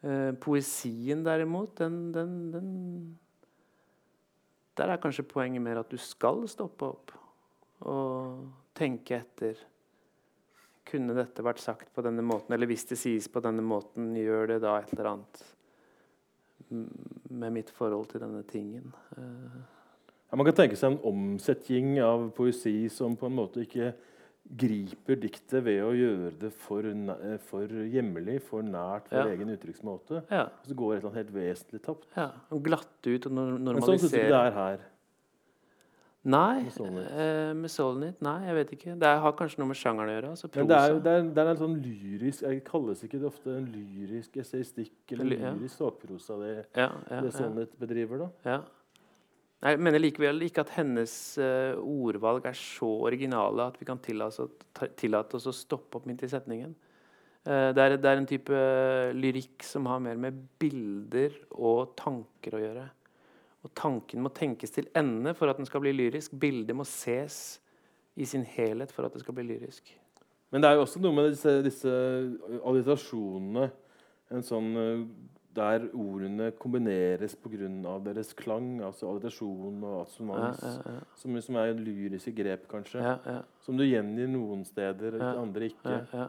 Eh, poesien, derimot, den, den, den Der er kanskje poenget mer at du skal stoppe opp og tenke etter. Kunne dette vært sagt på denne måten? Eller hvis det sies på denne måten, gjør det da et eller annet med mitt forhold til denne tingen? Ja, man kan tenke seg en omsetning av poesi som på en måte ikke griper diktet ved å gjøre det for, næ- for hjemlig, for nært for Ja. egen uttrykksmåte. Ja. Så går et eller annet helt vesentlig tapt. ja. Og glatte ut og normaliserer. Men sånn syns du ikke det er her. Nei, med Solnit? eh. Nei, jeg vet ikke. Det har kanskje noe med sjangeren å gjøre. Altså Men det er, det er, det er en sånn lyrisk jeg Kalles ikke det ofte en lyrisk essaystikk eller lyrisk sakprosa det, Ja, det. Solnit bedriver, da? Ja. Jeg mener likevel ikke at hennes eh, ordvalg er så originale at vi kan tillate oss, å stoppe opp midt i setningen. Eh, det, er, det er en type eh, lyrikk som har mer med bilder og tanker å gjøre. Og tanken må tenkes til ende for at den skal bli lyrisk. Bildet må ses i sin helhet for at det skal bli lyrisk. Men det er jo også noe med disse, disse allitasjonene en sånn, Der ordene kombineres pga. deres klang, altså allitasjon og Ja, assonans, ja, ja, som, som er lyriske grep, kanskje. ja, ja. Som du gjengir noen steder, Ja. andre ikke. Ja, ja.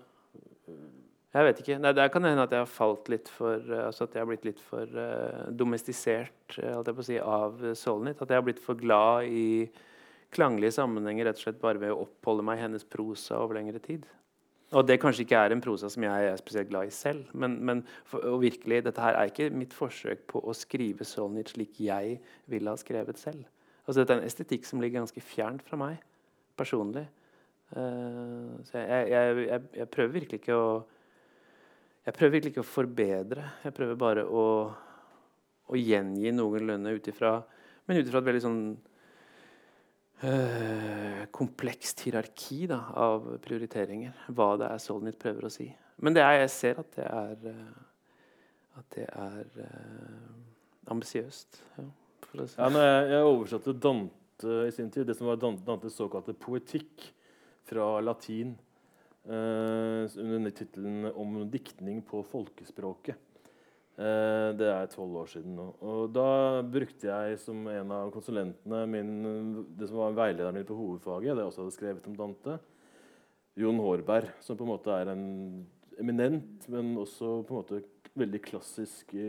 Jeg vet ikke. Nei, det kan hende at jeg har falt litt for eh, altså At jeg har blitt litt for uh, domestisert eh, si, av Solnit. At jeg har blitt for glad i klanglige sammenhenger rett og slett bare ved å oppholde meg i hennes prosa over lengre tid. Og det kanskje ikke er en prosa som jeg er spesielt glad i selv. Men, men for, og virkelig, dette her er ikke mitt forsøk på å skrive Solnit slik jeg ville ha skrevet selv. Altså Dette er en estetikk som ligger ganske fjernt fra meg personlig. Uh, så jeg, jeg, jeg, jeg prøver virkelig ikke å Jeg prøver virkelig ikke å forbedre. Jeg prøver bare å, å gjengi noenlunde ut ifra Men ut ifra et veldig sånn eh, komplekst hierarki da, av prioriteringer. Hva det er Solnit prøver å si. Men er, jeg ser at det er eh, At det er uh, ambisiøst. Ja, si. Ja, jeg, oversatte Dante i sin tid, det som var Dan- Dantes såkalte poetikk fra latin, eh, under tittelen 'Om diktning på folkespråket'. Eh, det er tolv år siden nå. Og da brukte jeg som en av konsulentene min, det som var veilederen min på hovedfaget, det jeg også hadde skrevet om Dante, Jon Hårberg, som på en måte er en eminent, men også på en måte veldig klassisk i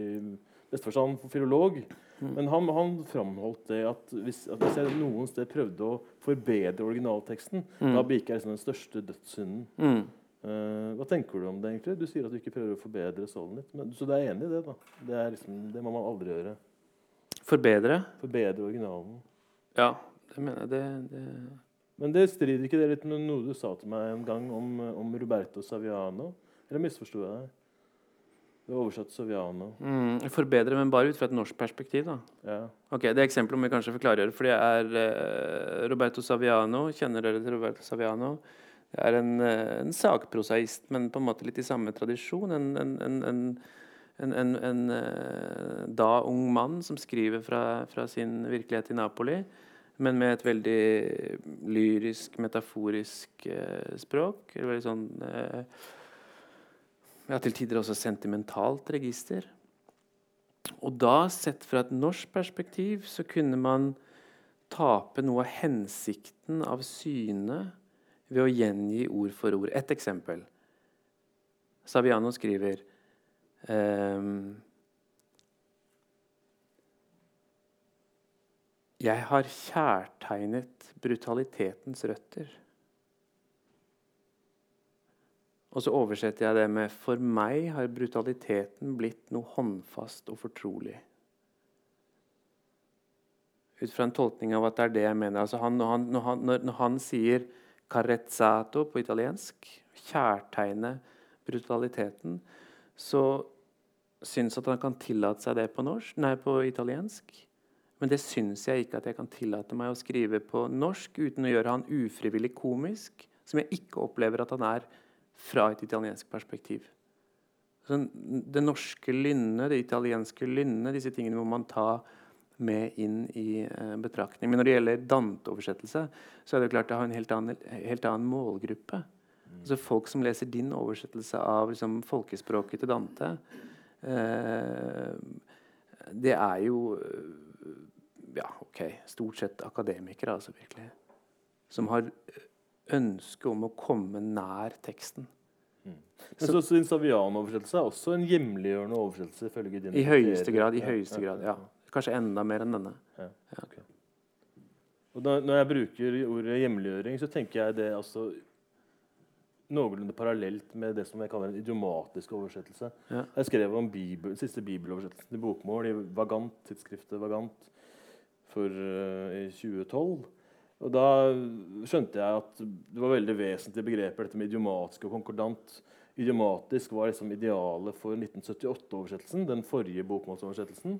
beste forstand filolog. Men han, han framholdt det at hvis, at hvis jeg noen sted prøvde å forbedre originalteksten, Mm. da begikk jeg liksom den største dødssynden. Mm. Eh, hva tenker du om det, egentlig? Du sier at du ikke prøver å forbedre Solnit. Men, så du er enig i det, da? Det, er liksom, det må man aldri gjøre. Forbedre? Forbedre originalen. Ja, det mener jeg. Det, det Men det strider ikke det litt med noe du sa til meg en gang om, om Roberto Saviano? Eller misforsto jeg deg? Du har oversatt Saviano. Mm, forbedre, men bare ut fra et norsk perspektiv. da. Ja. Ok, Det eksempelet må vi kanskje få klargjøre. For det er eh, Roberto Saviano. Kjenner dere til Roberto Saviano? Det er en, eh, en sakprosaist, men på en måte litt i samme tradisjon. En, en, en, eh, da ung mann som skriver fra, fra sin virkelighet i Napoli. Men med et veldig lyrisk, metaforisk eh, språk. Veldig sånn eh, ja, til tider også sentimentalt register. Og da, sett fra et norsk perspektiv, så kunne man tape noe av hensikten av synet ved å gjengi ord for ord. Et eksempel. Saviano skriver ehm, Jeg har kjærtegnet brutalitetens røtter. Og så oversetter jeg det med For meg har brutaliteten blitt noe håndfast og fortrolig. Ut fra en tolkning av at det er det jeg mener. Altså han, når, han, når, han, når, når han sier 'carezzato' på italiensk, kjærtegne brutaliteten, så syns at han kan tillate seg det på, norsk, nei, på italiensk. Men det syns jeg ikke at jeg kan tillate meg å skrive på norsk uten å gjøre han ufrivillig komisk, som jeg ikke opplever at han er fra et italiensk perspektiv. Så det norske lynnet, det italienske lynnet, disse tingene må man ta med inn i eh, betraktning. Men når det gjelder Dante-oversettelse, så er det klart det har en helt annen, helt annen målgruppe. Altså Folk som leser din oversettelse av liksom, folkespråket til Dante, eh, det er jo eh, Ja, OK, stort sett akademikere, altså, virkelig. Som har ønske om å komme nær teksten. Men så, så din Savian-oversettelse er også en hjemliggjørende oversettelse? I høyeste grad. i høyeste grad, ja. Kanskje enda mer enn denne. Ja, ok. Og da, når jeg bruker ordet hjemliggjøring, så tenker jeg det altså noenlunde parallelt med det som jeg kaller en idiomatisk oversettelse. Ja. Jeg skrev om bibel, siste bibeloversettelsen i bokmål i Vagant, tidsskriftet Vagant for, uh, i 2012. Og Da skjønte jeg at det var veldig vesentlige begreper, dette med idiomatisk og konkordant. Idiomatisk var liksom idealet for 1978-oversettelsen, den forrige bokmålsoversettelsen.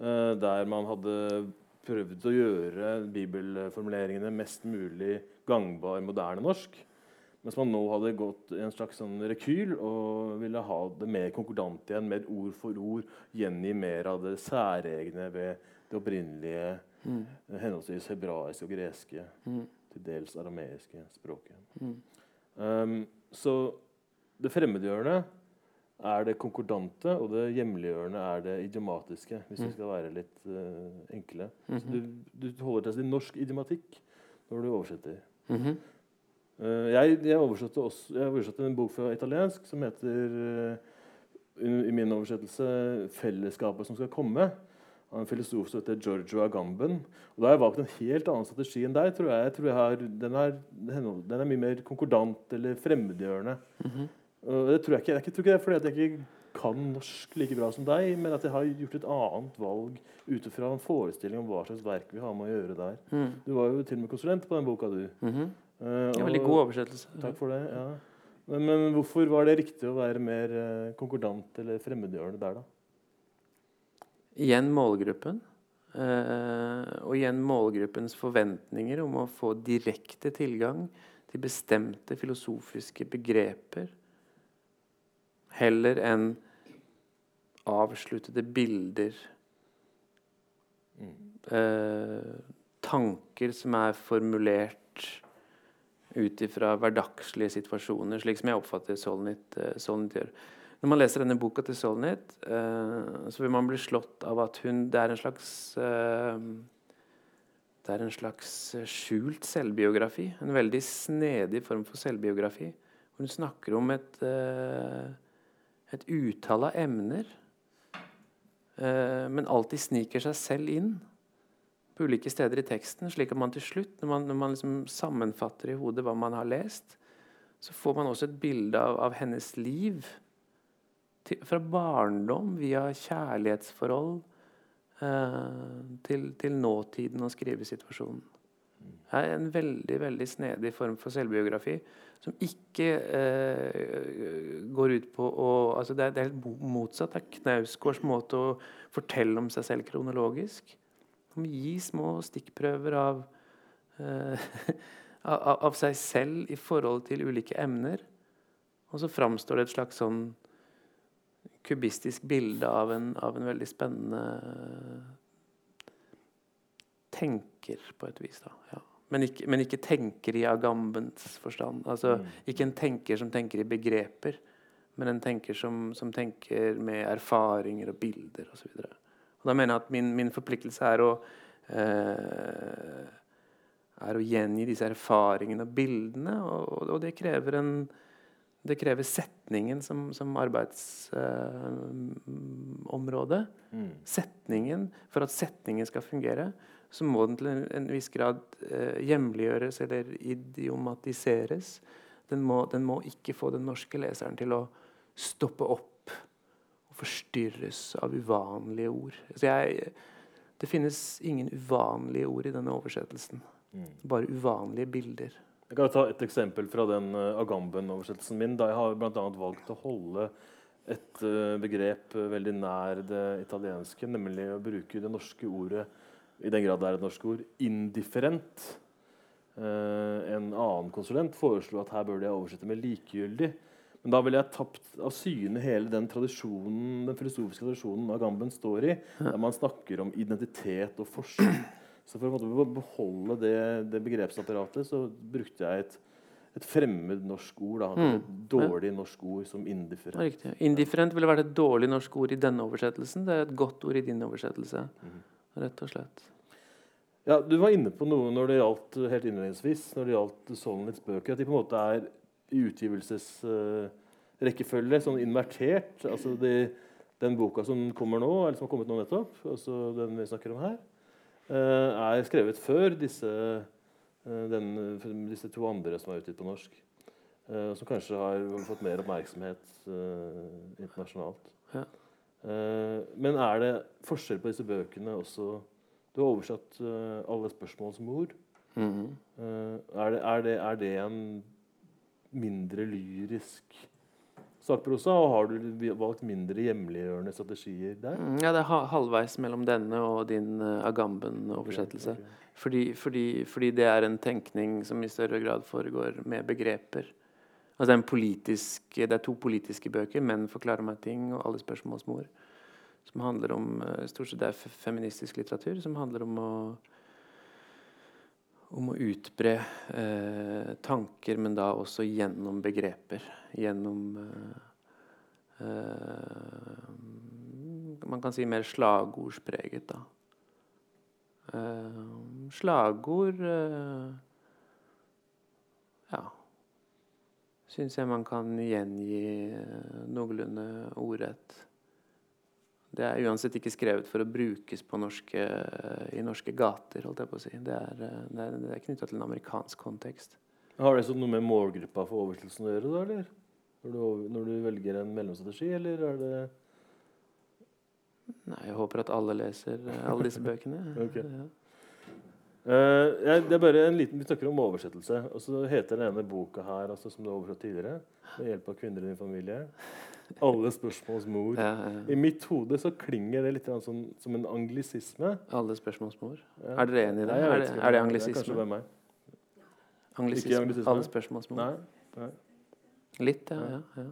Uh, der man hadde prøvd å gjøre bibelformuleringene mest mulig gangbar moderne norsk. Mens man nå hadde gått i en slags sånn rekyl og ville ha det mer konkordant igjen, mer ord for ord, gjengi mer av det særegne ved det opprinnelige, Mm. henholdsvis hebraiske og greske, Mm. til dels arameiske språket. Mm. Um, så det fremmedgjørende er det konkordante, og det hjemliggjørende er det idiomatiske. Hvis vi Mm. skal være litt uh, enkle. Så Mhm. du, du holder deg til norsk idiomatikk når du oversetter. Mm -hmm. uh, jeg, jeg, oversatte også, jeg oversatte en bok fra italiensk som heter uh, i, i min oversettelse 'Fellesskapet som skal komme'. Av en filosof som heter Giorgio Agamben. Og Da har jeg valgt en helt annen strategi enn deg. tror Jeg jeg tror har, den, er, den er mye mer konkordant eller fremmedgjørende. Mm Og det tror jeg ikke, jeg tror ikke det er fordi at jeg ikke kan norsk like bra som deg, men at jeg har gjort et annet valg ut fra en forestilling om hva slags verk vi har med å gjøre der. Mm. Du var jo til og med konsulent på den boka, du. Mm -hmm. Er veldig god oversettelse. Takk for det. ja. Men, men hvorfor var det riktig å være mer eh, konkordant eller fremmedgjørende der, da? Igjen målgruppen. eh, og igjen målgruppens forventninger om å få direkte tilgang til bestemte filosofiske begreper heller enn avsluttede bilder. Eh, tanker som er formulert ut ifra hverdagslige situasjoner, slik som jeg oppfatter Solnit, eh, Solnit gjør. Når man leser denne boka til Solnit, eh, så vil man bli slått av at hun Det er en slags eh, Det er en slags skjult selvbiografi. En veldig snedig form for selvbiografi. Hun snakker om et, eh, et utall av emner, eh, men alltid sniker seg selv inn på ulike steder i teksten, slik at man til slutt, når man, når man liksom sammenfatter i hodet hva man har lest, så får man også et bilde av, av hennes liv til, fra barndom via kjærlighetsforhold eh, til, til nåtiden og skrivesituasjonen. Det er en veldig veldig snedig form for selvbiografi som ikke eh, går ut på å altså det, er, det er helt motsatt av Knausgårds måte å fortelle om seg selv kronologisk. Som gi små stikkprøver av, eh, av seg selv i forhold til ulike emner. Og så framstår det et slags sånn kubistisk bilde av en, av en veldig spennende tenker, på et vis. da, ja. Men ikke, men ikke tenker i Agambens forstand. Altså, Mm. Ikke en tenker som tenker i begreper, men en tenker som, som tenker med erfaringer og bilder osv. Da mener jeg at min, min forpliktelse er å eh, er å gjengi disse erfaringene og bildene, og, og det krever en det krever setningen som, som arbeidsområde. Mm. setningen, For at setningen skal fungere, så må den til en, viss grad eh, hjemliggjøres eller idiomatiseres. Den må, den må ikke få den norske leseren til å stoppe opp og forstyrres av uvanlige ord. Så jeg, det finnes ingen uvanlige ord i denne oversettelsen. Mm. Bare uvanlige bilder. Jeg kan ta et eksempel fra den uh, Agamben-oversettelsen min. Da jeg har annet valgt å holde et eh, begrep eh, veldig nær det italienske, nemlig å bruke det norske ordet i den grad det er et norsk ord, indifferent. Eh, en annen konsulent foreslo at her burde jeg oversette med likegyldig. Men da ville jeg tapt av syne hele den den filosofiske tradisjonen Agamben står i, der man snakker om identitet og forskjell. Så for å beholde det, det begrepsapparatet, så brukte jeg et, et fremmed norsk ord. Da, Mm. Et dårlig norsk ord som er indifferent. Riktig. Indifferent ville vært et dårlig norsk ord i denne oversettelsen. Det er et godt ord i din oversettelse. Mhm. Rett og slett. Ja, Du var inne på noe når det gjaldt helt innledningsvis, når det gjaldt Solnits bøker, at de på en måte er i utgivelsesrekkefølge sånn invertert. altså de, Den boka som kommer nå, eller som har kommet nå nettopp, altså den vi snakker om her, eh, er skrevet før disse, eh, den, disse to andre som er utgitt på norsk. eh, som kanskje har fått mer oppmerksomhet eh, internasjonalt. Ja. Eh, men er det forskjell på disse bøkene også? Du har oversatt alle 'Alle som ord. Mm -hmm. er, det, er, det, er det en mindre lyrisk sakprosa, og har du valgt mindre hjemliggjørende strategier der? Mm, Ja, det er halvveis mellom denne og din Agamben-oversettelse. Okay, okay. Fordi, fordi, fordi det er en tenkning som i større grad foregår med begreper. Altså det, er det er to politiske bøker, 'Menn forklarer meg ting' og 'Alle spørsmåls mor'. Som handler om eh, Stort sett det er feministisk litteratur som handler om å om å utbre eh, tanker, men da også gjennom begreper. Gjennom eh, eh, Man kan si mer slagordspreget, da. Eh, slagord eh, Ja. Syns jeg man kan gjengi eh, noenlunde ordrett. Det er uansett ikke skrevet for å brukes på norske, i norske gater, holdt jeg på å si. Det er, eh, det er, det er knytta til en amerikansk kontekst. Har det noe med målgruppa for oversettelsen å gjøre, da, eller? Når du, når du velger en mellomstrategi, eller er det Nei, jeg håper at alle leser eh, alle disse bøkene. okay. Ja. Jeg, det er bare en liten, Vi snakker om oversettelse. og så heter den ene boka her, altså, som du har oversatt tidligere, med hjelp av kvinner i din familie, 'Alle spørsmåls mor'. Ja, ja. I mitt hode så klinger det litt sånn, som en anglisisme. Alle spørsmålsmor. Ja. Er dere enig i det? Nei, Er det- ikke. er det Det er meg. Anglisisme. anglisisme. Alle spørsmålsmål. Nei. Litt, ja. Ja. ja, ja.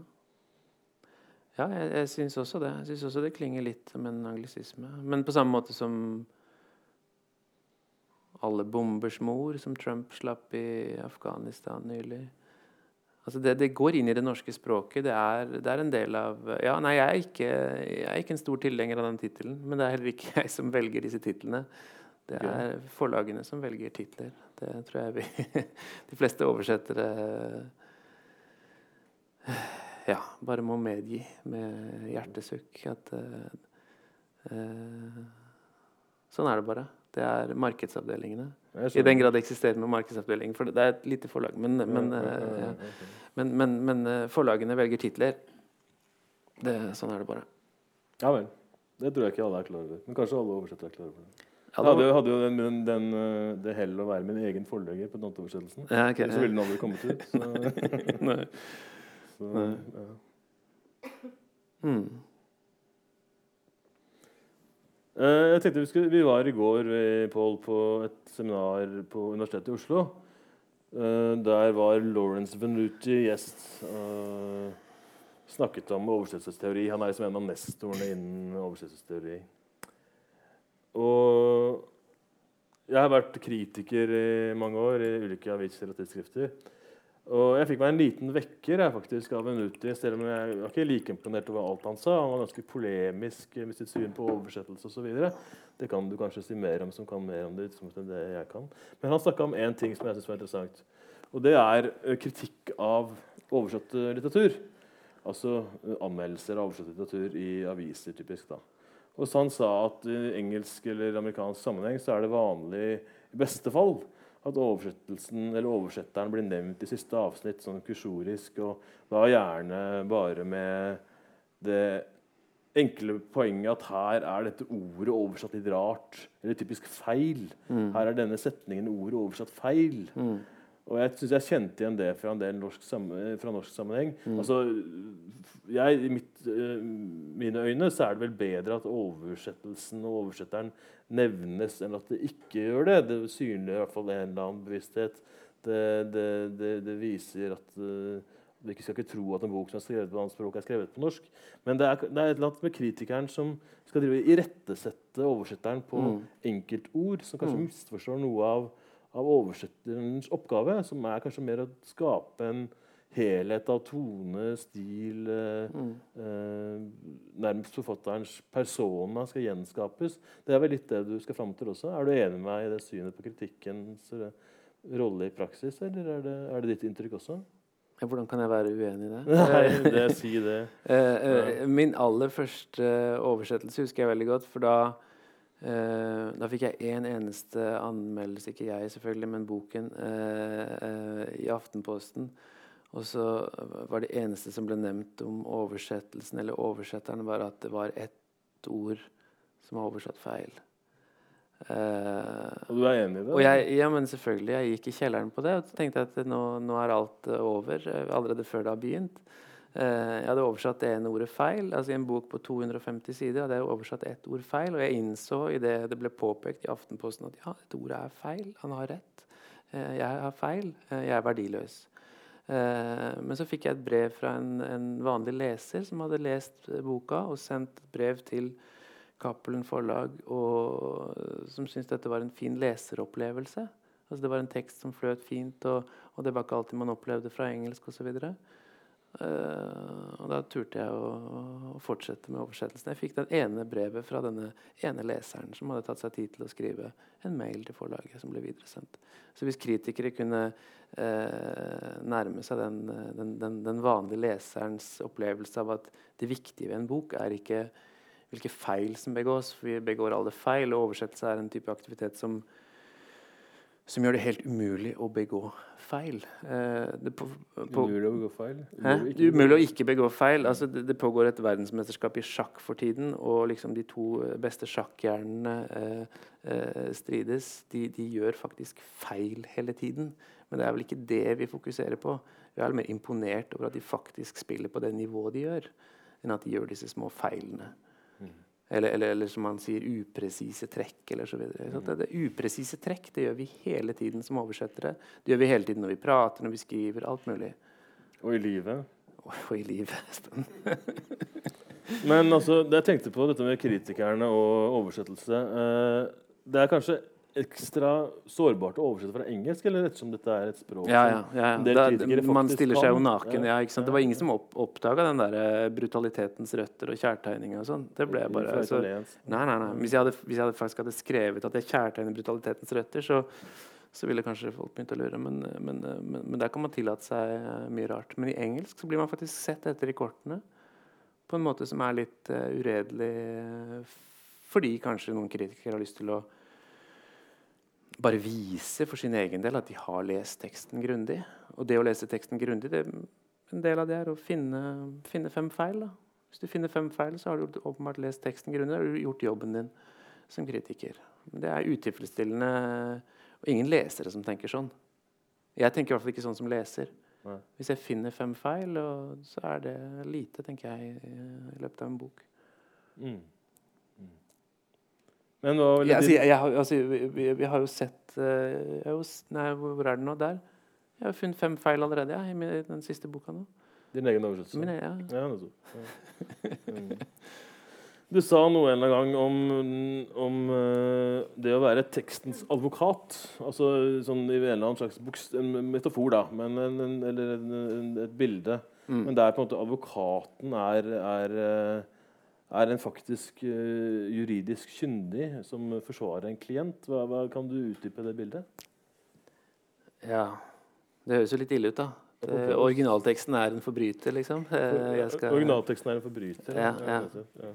ja jeg, jeg syns også det. Jeg syns også det klinger litt som en anglisisme. Men på samme måte som alle bombers mor, som Trump slapp i Afghanistan nylig. Altså det, det går inn i det norske språket. Det er, det er en del av Ja, nei, jeg er ikke, jeg er ikke en stor tilhenger av den tittelen, men det er heller ikke jeg som velger disse titlene. Det er forlagene som velger titler. Det tror jeg vi De fleste oversettere ja, bare må medgi med hjertesukk at uh, uh, Sånn er det bare. Det er markedsavdelingene. I den grad det eksisterer noen markedsavdeling. For det er et lite forlag. Men, men, Ja, ja, men, men, eh, forlagene velger titler. Det, sånn er det bare. Ja vel. Det tror jeg ikke alle er klar over. Men kanskje alle oversettere er klar over det. Jeg hadde, hadde jo den, den, den, eh, det hell å være min egen forlegger på Dante-oversettelsen. ja, okay. Så ville den aldri kommet ut. Så, Nei. så, Nei. ja. Mm. Eh, Jeg tenkte vi, skulle, vi var i går Paul, Pål, på et seminar på Universitetet i Oslo. Eh, Der var Lawrence Venuti gjest. eh, Snakket om oversettelsesteori. Han er liksom en av nestorene innen oversettelsesteori. Og jeg har vært kritiker i mange år i ulike aviser og tidsskrifter. Og jeg fikk meg en liten vekker jeg, faktisk, av Venuti, selv om jeg var ikke like imponert over alt han sa. Han var ganske polemisk med sitt syn på oversettelse osv. Det kan du kanskje si mer om som kan mer om det enn det jeg kan. Men han snakka om én ting som jeg synes var interessant. Og det er kritikk av oversatt litteratur. Altså anmeldelser av oversatt litteratur i aviser, typisk. da. Og så han sa at i engelsk eller amerikansk sammenheng så er det vanlig, i beste fall, at oversettelsen, eller oversetteren blir nevnt i siste avsnitt sånn kursorisk, og da gjerne bare med det enkle poenget at her er dette ordet oversatt litt rart, eller typisk feil. Mm. Her er denne setningen ordet oversatt feil. Mm. Og jeg synes jeg kjente igjen det fra en del norsk, sam fra norsk sammenheng. Mm. Altså, jeg, mitt, eh, mine øyne så er det vel bedre at oversettelsen og oversetteren nevnes, enn at det ikke gjør det. Det synliggjør i hvert fall en eller annen bevissthet. Det, det, det, det viser at du vi ikke skal ikke tro at en bok som er skrevet på et annet språk, er skrevet på norsk. Men det er, det er et eller annet med kritikeren som skal drive irettesette oversetteren på Mm. enkeltord, som kanskje Mm. misforstår noe av av oversetterens oppgave, som er kanskje mer å skape en helhet av tone, stil eh, Mm. eh, Nærmest forfatterens persona skal gjenskapes. Det er vel litt det du skal fram til også. Er du enig med meg i det synet på kritikkens eh, rolle i praksis, eller er det, er det ditt inntrykk også? Hvordan kan jeg være uenig i det? Nei, det si det. Eh, min aller første oversettelse husker jeg veldig godt, for da Da fikk jeg én eneste anmeldelse, ikke jeg selvfølgelig, men boken, i Aftenposten. Og så var det eneste som ble nevnt om oversettelsen eller oversetteren, var at det var ett ord som var oversatt feil. Uh, og du er enig i det? Og jeg, ja, men selvfølgelig. Jeg gikk i kjelleren på det og tenkte at nå, nå er alt over allerede før det har begynt. Uh, jeg hadde oversatt det ene ordet feil. altså I en bok på 250 sider hadde jeg oversatt ett ord feil. Og jeg innså i det ble påpekt i Aftenposten at ja, dette ordet er feil. Han har rett. Uh, jeg har feil. jeg er verdiløs. Men så fikk jeg et brev fra en, en vanlig leser som hadde lest boka og sendt brev til Cappelen Forlag, og, som syntes dette var en fin leseropplevelse. Altså, det var en tekst som fløt fint, og, og det var ikke alltid man opplevde fra engelsk osv. Uh, og da turte jeg å, å, fortsette med oversettelsen. Jeg fikk det ene brevet fra denne ene leseren som hadde tatt seg tid til å skrive en mail til forlaget som ble videresendt. Så hvis kritikere kunne uh, nærme seg den, den, den, den vanlige leserens opplevelse av at det viktige ved en bok er ikke hvilke feil som begås. For vi begår alle feil, og oversettelse er en type aktivitet som, som gjør det helt umulig å begå feil. Eh, på, på, umulig å begå feil? Ikke umulig å ikke begå feil. Altså, det, det, pågår et verdensmesterskap i sjakk for tiden, og liksom de to beste sjakkhjernene eh, eh, strides. De, de, gjør faktisk feil hele tiden. Men det er vel ikke det vi fokuserer på. Vi er mer imponert over at de faktisk spiller på det nivået de gjør, enn at de gjør disse små feilene. Eller, eller, eller, som man sier, upresise trekk. eller så videre. Så det, det upresise trekk det gjør vi hele tiden som oversettere. Det gjør vi hele tiden når vi prater, når vi skriver. Alt mulig. Og i livet? Og, og i livet, Men altså, jeg tenkte på dette med kritikerne og oversettelse. Eh, det er kanskje ekstra sårbart å oversette fra engelsk, eller ettersom dette er et språk ja, ja, ja. Da, Man stiller seg jo naken. Ja? Det var ingen som opp, oppdaga den der eh, brutalitetens røtter og kjærtegninga og sånn. Det ble bare altså, Nei, nei, nei. Hvis jeg, hadde, hvis jeg hadde faktisk hadde skrevet at jeg kjærtegner brutalitetens røtter, så, så ville kanskje folk begynt å lure. Men, men, men, men, der kan man tillate seg eh, mye rart. Men i engelsk så blir man faktisk sett etter i kortene på en måte som er litt uh, uredelig, fordi kanskje noen kritikere har lyst til å bare vise for sin egen del at de har lest teksten grundig. Og det å lese teksten grundig, det, en del av det er å finne, finne fem feil. Da. Hvis du finner fem feil, så har du åpenbart lest teksten grundig. og gjort jobben din som kritiker. Det er utilfredsstillende, og ingen lesere som tenker sånn. Jeg tenker i hvert fall ikke sånn som leser. Nei. Hvis jeg finner fem feil, så er det lite, tenker jeg, i løpet av en bok. Mm. Men hva ville altså, jeg, jeg, altså, vi, vi, har jo sett uh, jo, Nei, hvor er det nå? Der. Jeg har funnet fem feil allerede ja, i den siste boka nå. Din egen oversettelse? Min, ja. ja, ja. Mm. Du sa noe en eller annen gang om, om uh, det å være tekstens advokat. Altså sånn i en eller annen slags buks, en metafor, da, men en, en, eller et bilde. Mm. Men der på en måte advokaten er, er uh, er en faktisk uh, juridisk kyndig som forsvarer en klient. Hva, hva, kan du utdype det bildet? Ja Det høres jo litt ille ut, da. Det, originalteksten er en forbryter, liksom. Eh, skal... Originalteksten er en forbryter? Ja, ja. ja.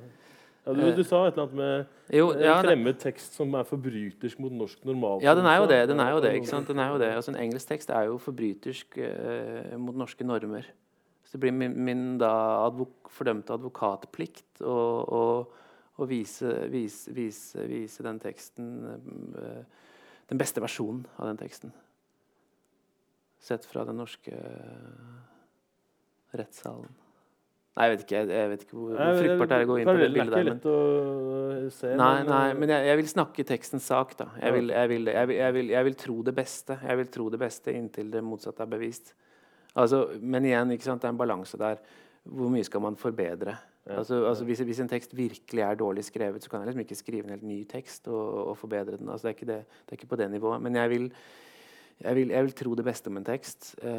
ja du, du, sa et eller annet med jo, en fremmed tekst som er forbrytersk mot norsk normal. Ja, den er jo det. den er jo det, ikke sant? Den er jo det. Altså, en engelsk tekst er jo forbrytersk uh, mot norske normer. Så det blir min, min advok fordømte advokatplikt å, å, å vise, vise, vise, vise, den teksten uh, Den beste versjonen av den teksten. Sett fra den norske uh, rettssalen. Nei, jeg vet ikke, jeg, jeg vet ikke hvor, hvor fruktbart det er å gå inn på det bildet der. Men... Se, nei, nei, eh, men jeg, jeg, vil snakke tekstens sak, da. Jeg vil, vil, vil, jeg vil, tro det beste. Jeg vil tro det beste inntil det motsatte er bevist. Altså, men igjen, det er en balanse der. Hvor mye skal man forbedre? Ja, altså, altså hvis, hvis, en tekst virkelig er dårlig skrevet, så kan jeg liksom ikke skrive en helt ny tekst og, og forbedre den. Altså, det, er det, det, er ikke på det nivået. Men jeg vil, jeg vil, jeg vil tro det beste om en tekst. Uh,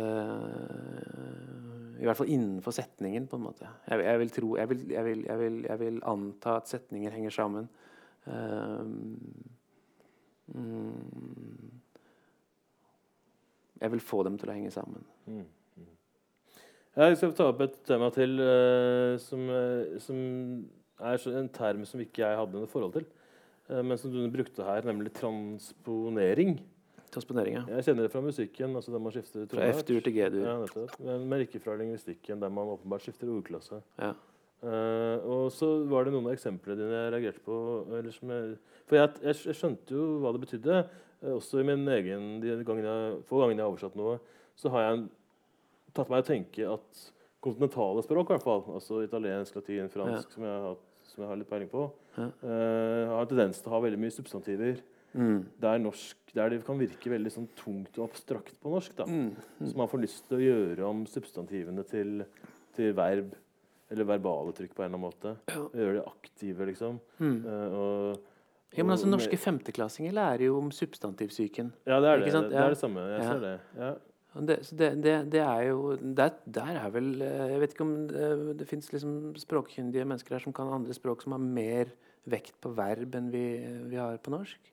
I hvert fall innenfor setningen, på en måte. Jeg, vil, tro, jeg vil, anta at setninger henger sammen. Uh, mm, jeg vil få dem til å henge sammen. Mm. Jeg skal ta opp et tema til uh, som, uh, som, er en term som ikke jeg hadde noe forhold til, uh, men som du brukte her, nemlig transponering. Transponering, ja. Jeg kjenner det fra musikken. altså der man skifter Fra. F-dur til G-dur. Ja. Men, men ikke fra lingvistikken, der man åpenbart skifter ordklasse. Ja. Uh, og så var det noen av eksemplene dine jeg reagerte på. Eller som jeg, for jeg, jeg, jeg skjønte jo hva det betydde. Uh, også i min egen, de gangene jeg, få gangene jeg har oversatt noe, så har jeg tatt meg å tenke at kontinentale språk, i hvert fall, altså italiensk, latin, fransk, som, jeg har, som jeg har litt peiling på, Ja. uh, har en tendens til å ha veldig mye substantiver. Mm. Der, norsk, der det kan virke veldig sånn tungt og abstrakt på norsk. da. Mm. Så man får lyst til å gjøre om substantivene til, til verb. Eller verbale trykk på en eller annen måte. Ja. Gjøre det aktive, liksom. Mm. Eh, og, Ja, men altså, Norske femteklassinger lærer jo om substantivsyken. Ja, det er det. Det er det samme. Jeg Ja. ser det. Det, det, det, det er jo der, der er vel eh, Jeg vet ikke om det, det fins liksom språkkyndige mennesker her som kan andre språk som har mer vekt på verb enn vi, vi har på norsk.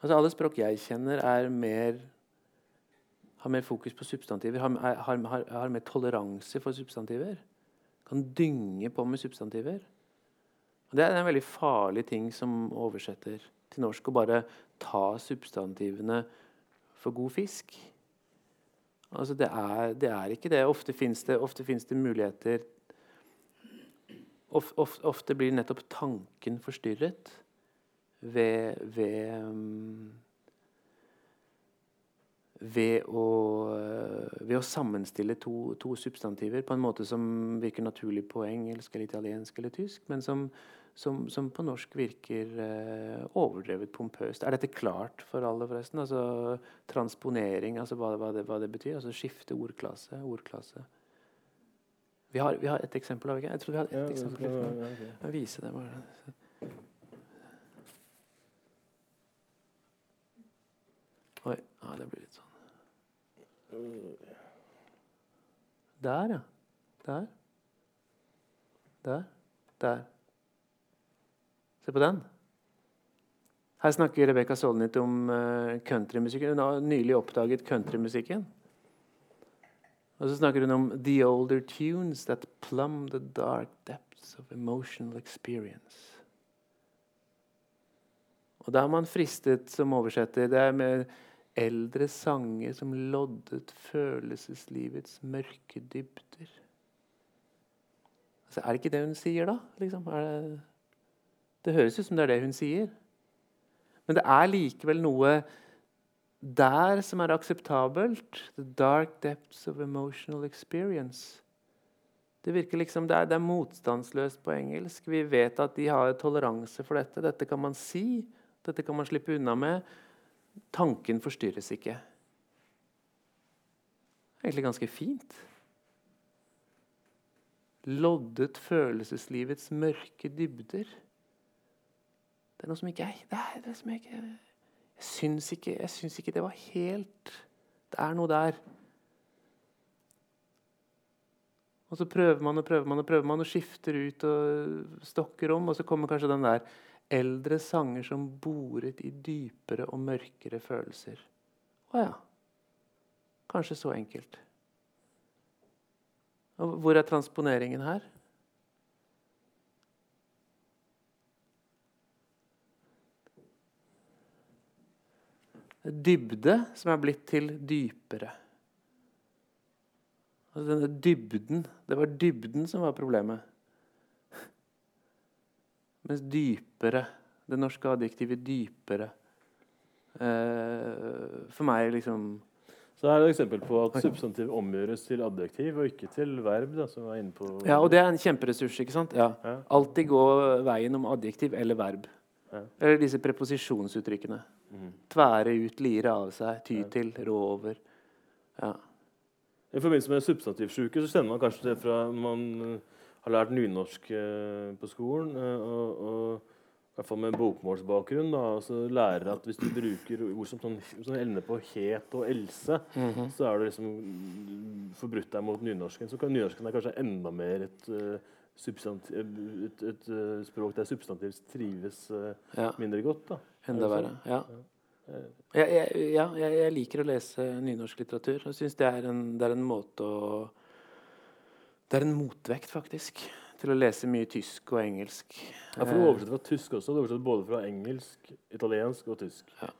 Altså Alle språk jeg kjenner, er mer har mer fokus på substantiver, har, har, har, har mer toleranse for substantiver. Kan dynge på med substantiver. Og Det er en veldig farlig ting som oversetter til norsk, å bare ta substantivene for god fisk. Altså det er, det er ikke det. Ofte fins det, det muligheter of, of, Ofte blir nettopp tanken forstyrret ved, ved um, ved å, ved å sammenstille to, to substantiver på en måte som virker naturlig på engelsk, eller italiensk eller tysk, men som, som, som på norsk virker eh, overdrevet pompøst. Er dette klart for alle, forresten? Altså Transponering, altså hva, hva, det, hva det betyr? Altså skifte ordklasse, ordklasse. Vi har, vi har et eksempel, har vi ikke? Jeg tror vi har et ja, eksempel. skal- ja, ok. Jeg viser vise det bare. Oi. Ja, det blir litt sånn. Der, ja. Der. Der. Der. Se på den. Her snakker Rebekka Solnit om uh, countrymusikken. Hun har nylig oppdaget countrymusikken. Og så snakker hun om the older tunes that plumb the dark depths of emotional experience. Og da er man fristet som oversetter. Det er med eldre sanger som loddet følelseslivets mørke dybder. Altså, er det ikke det hun sier, da? Liksom? Er det, det høres ut som det er det hun sier. Men det er likevel noe der som er akseptabelt. The dark depths of emotional experience. Det virker liksom, det er, det er motstandsløst på engelsk. Vi vet at de har toleranse for dette. Dette kan man si. Dette kan man slippe unna med. Tanken forstyrres ikke. Egentlig ganske fint. Loddet følelseslivets mørke dybder. Det er noe som ikke er Det er det som ikke Jeg syns ikke, ikke det var helt Det er noe der. Og så prøver man og prøver man og prøver man og skifter ut og stokker om, og så kommer kanskje den der eldre sanger som boret i dypere og mørkere følelser. Å ja. Kanskje så enkelt. Og hvor er transponeringen her? Dybde som er blitt til dypere. Altså denne dybden Det var dybden som var problemet. Mens dypere Det norske adjektivet 'dypere' eh, For meg liksom Så her er det et eksempel på at substantiv omgjøres til adjektiv og ikke til verb. Da, som er inne på. Ja, og det er en kjemperessurs, ikke sant? Ja. Ja. Alltid gå veien om adjektiv eller verb. Ja. Eller disse preposisjonsuttrykkene. Mm. Tvære ut, lire av seg, ty Ja. til, rå over. Ja. I forbindelse med substantivsjuke så kjenner man kanskje det fra man eh, har lært nynorsk eh, på skolen. eh, og, og i hvert fall med bokmålsbakgrunn. Da, altså lærer at hvis du bruker ord som sånn, som ender på het og else, Mhm. så er du liksom mm, forbrutt deg mot nynorsken. Så kan nynorsken er kanskje enda mer et, substantiv, et, et, eh, språk der substantiv trives eh, ja. mindre godt. Da. Enda Er verre. Ja. Eh, Jeg, jeg, ja, jeg, jeg liker å lese nynorsk litteratur. Jeg syns det, en- det er en måte å Det er en motvekt, faktisk, til å lese mye tysk og engelsk. Ja, for Du oversetter fra tysk også. Du oversetter både fra engelsk, italiensk og tysk. Ja.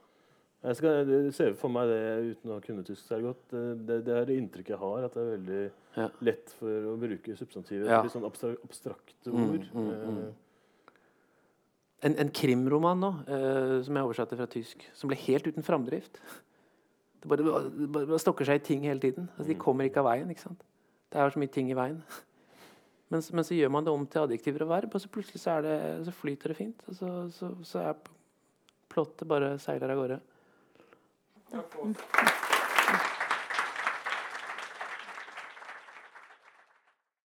Jeg skal ser for meg det uten å kunne tysk særlig godt. Det, det, det er det inntrykket jeg har, at det er veldig Ja. lett for å bruke substantivet. Ja. Litt sånn abstra abstrakte Mm, ord. mm, mm. mm. En, en krimroman nå, eh, som jeg oversatte fra tysk, som ble helt uten framdrift. Det bare, det bare, bare stokker seg i ting hele tiden. Altså, de kommer ikke av veien. ikke sant? Det er så mye ting i veien. Men, så- men så gjør man det om til adjektiver og verb, og så plutselig så, er det, så flyter det fint. Og så, så, så er plottet bare seiler av gårde. Takk for.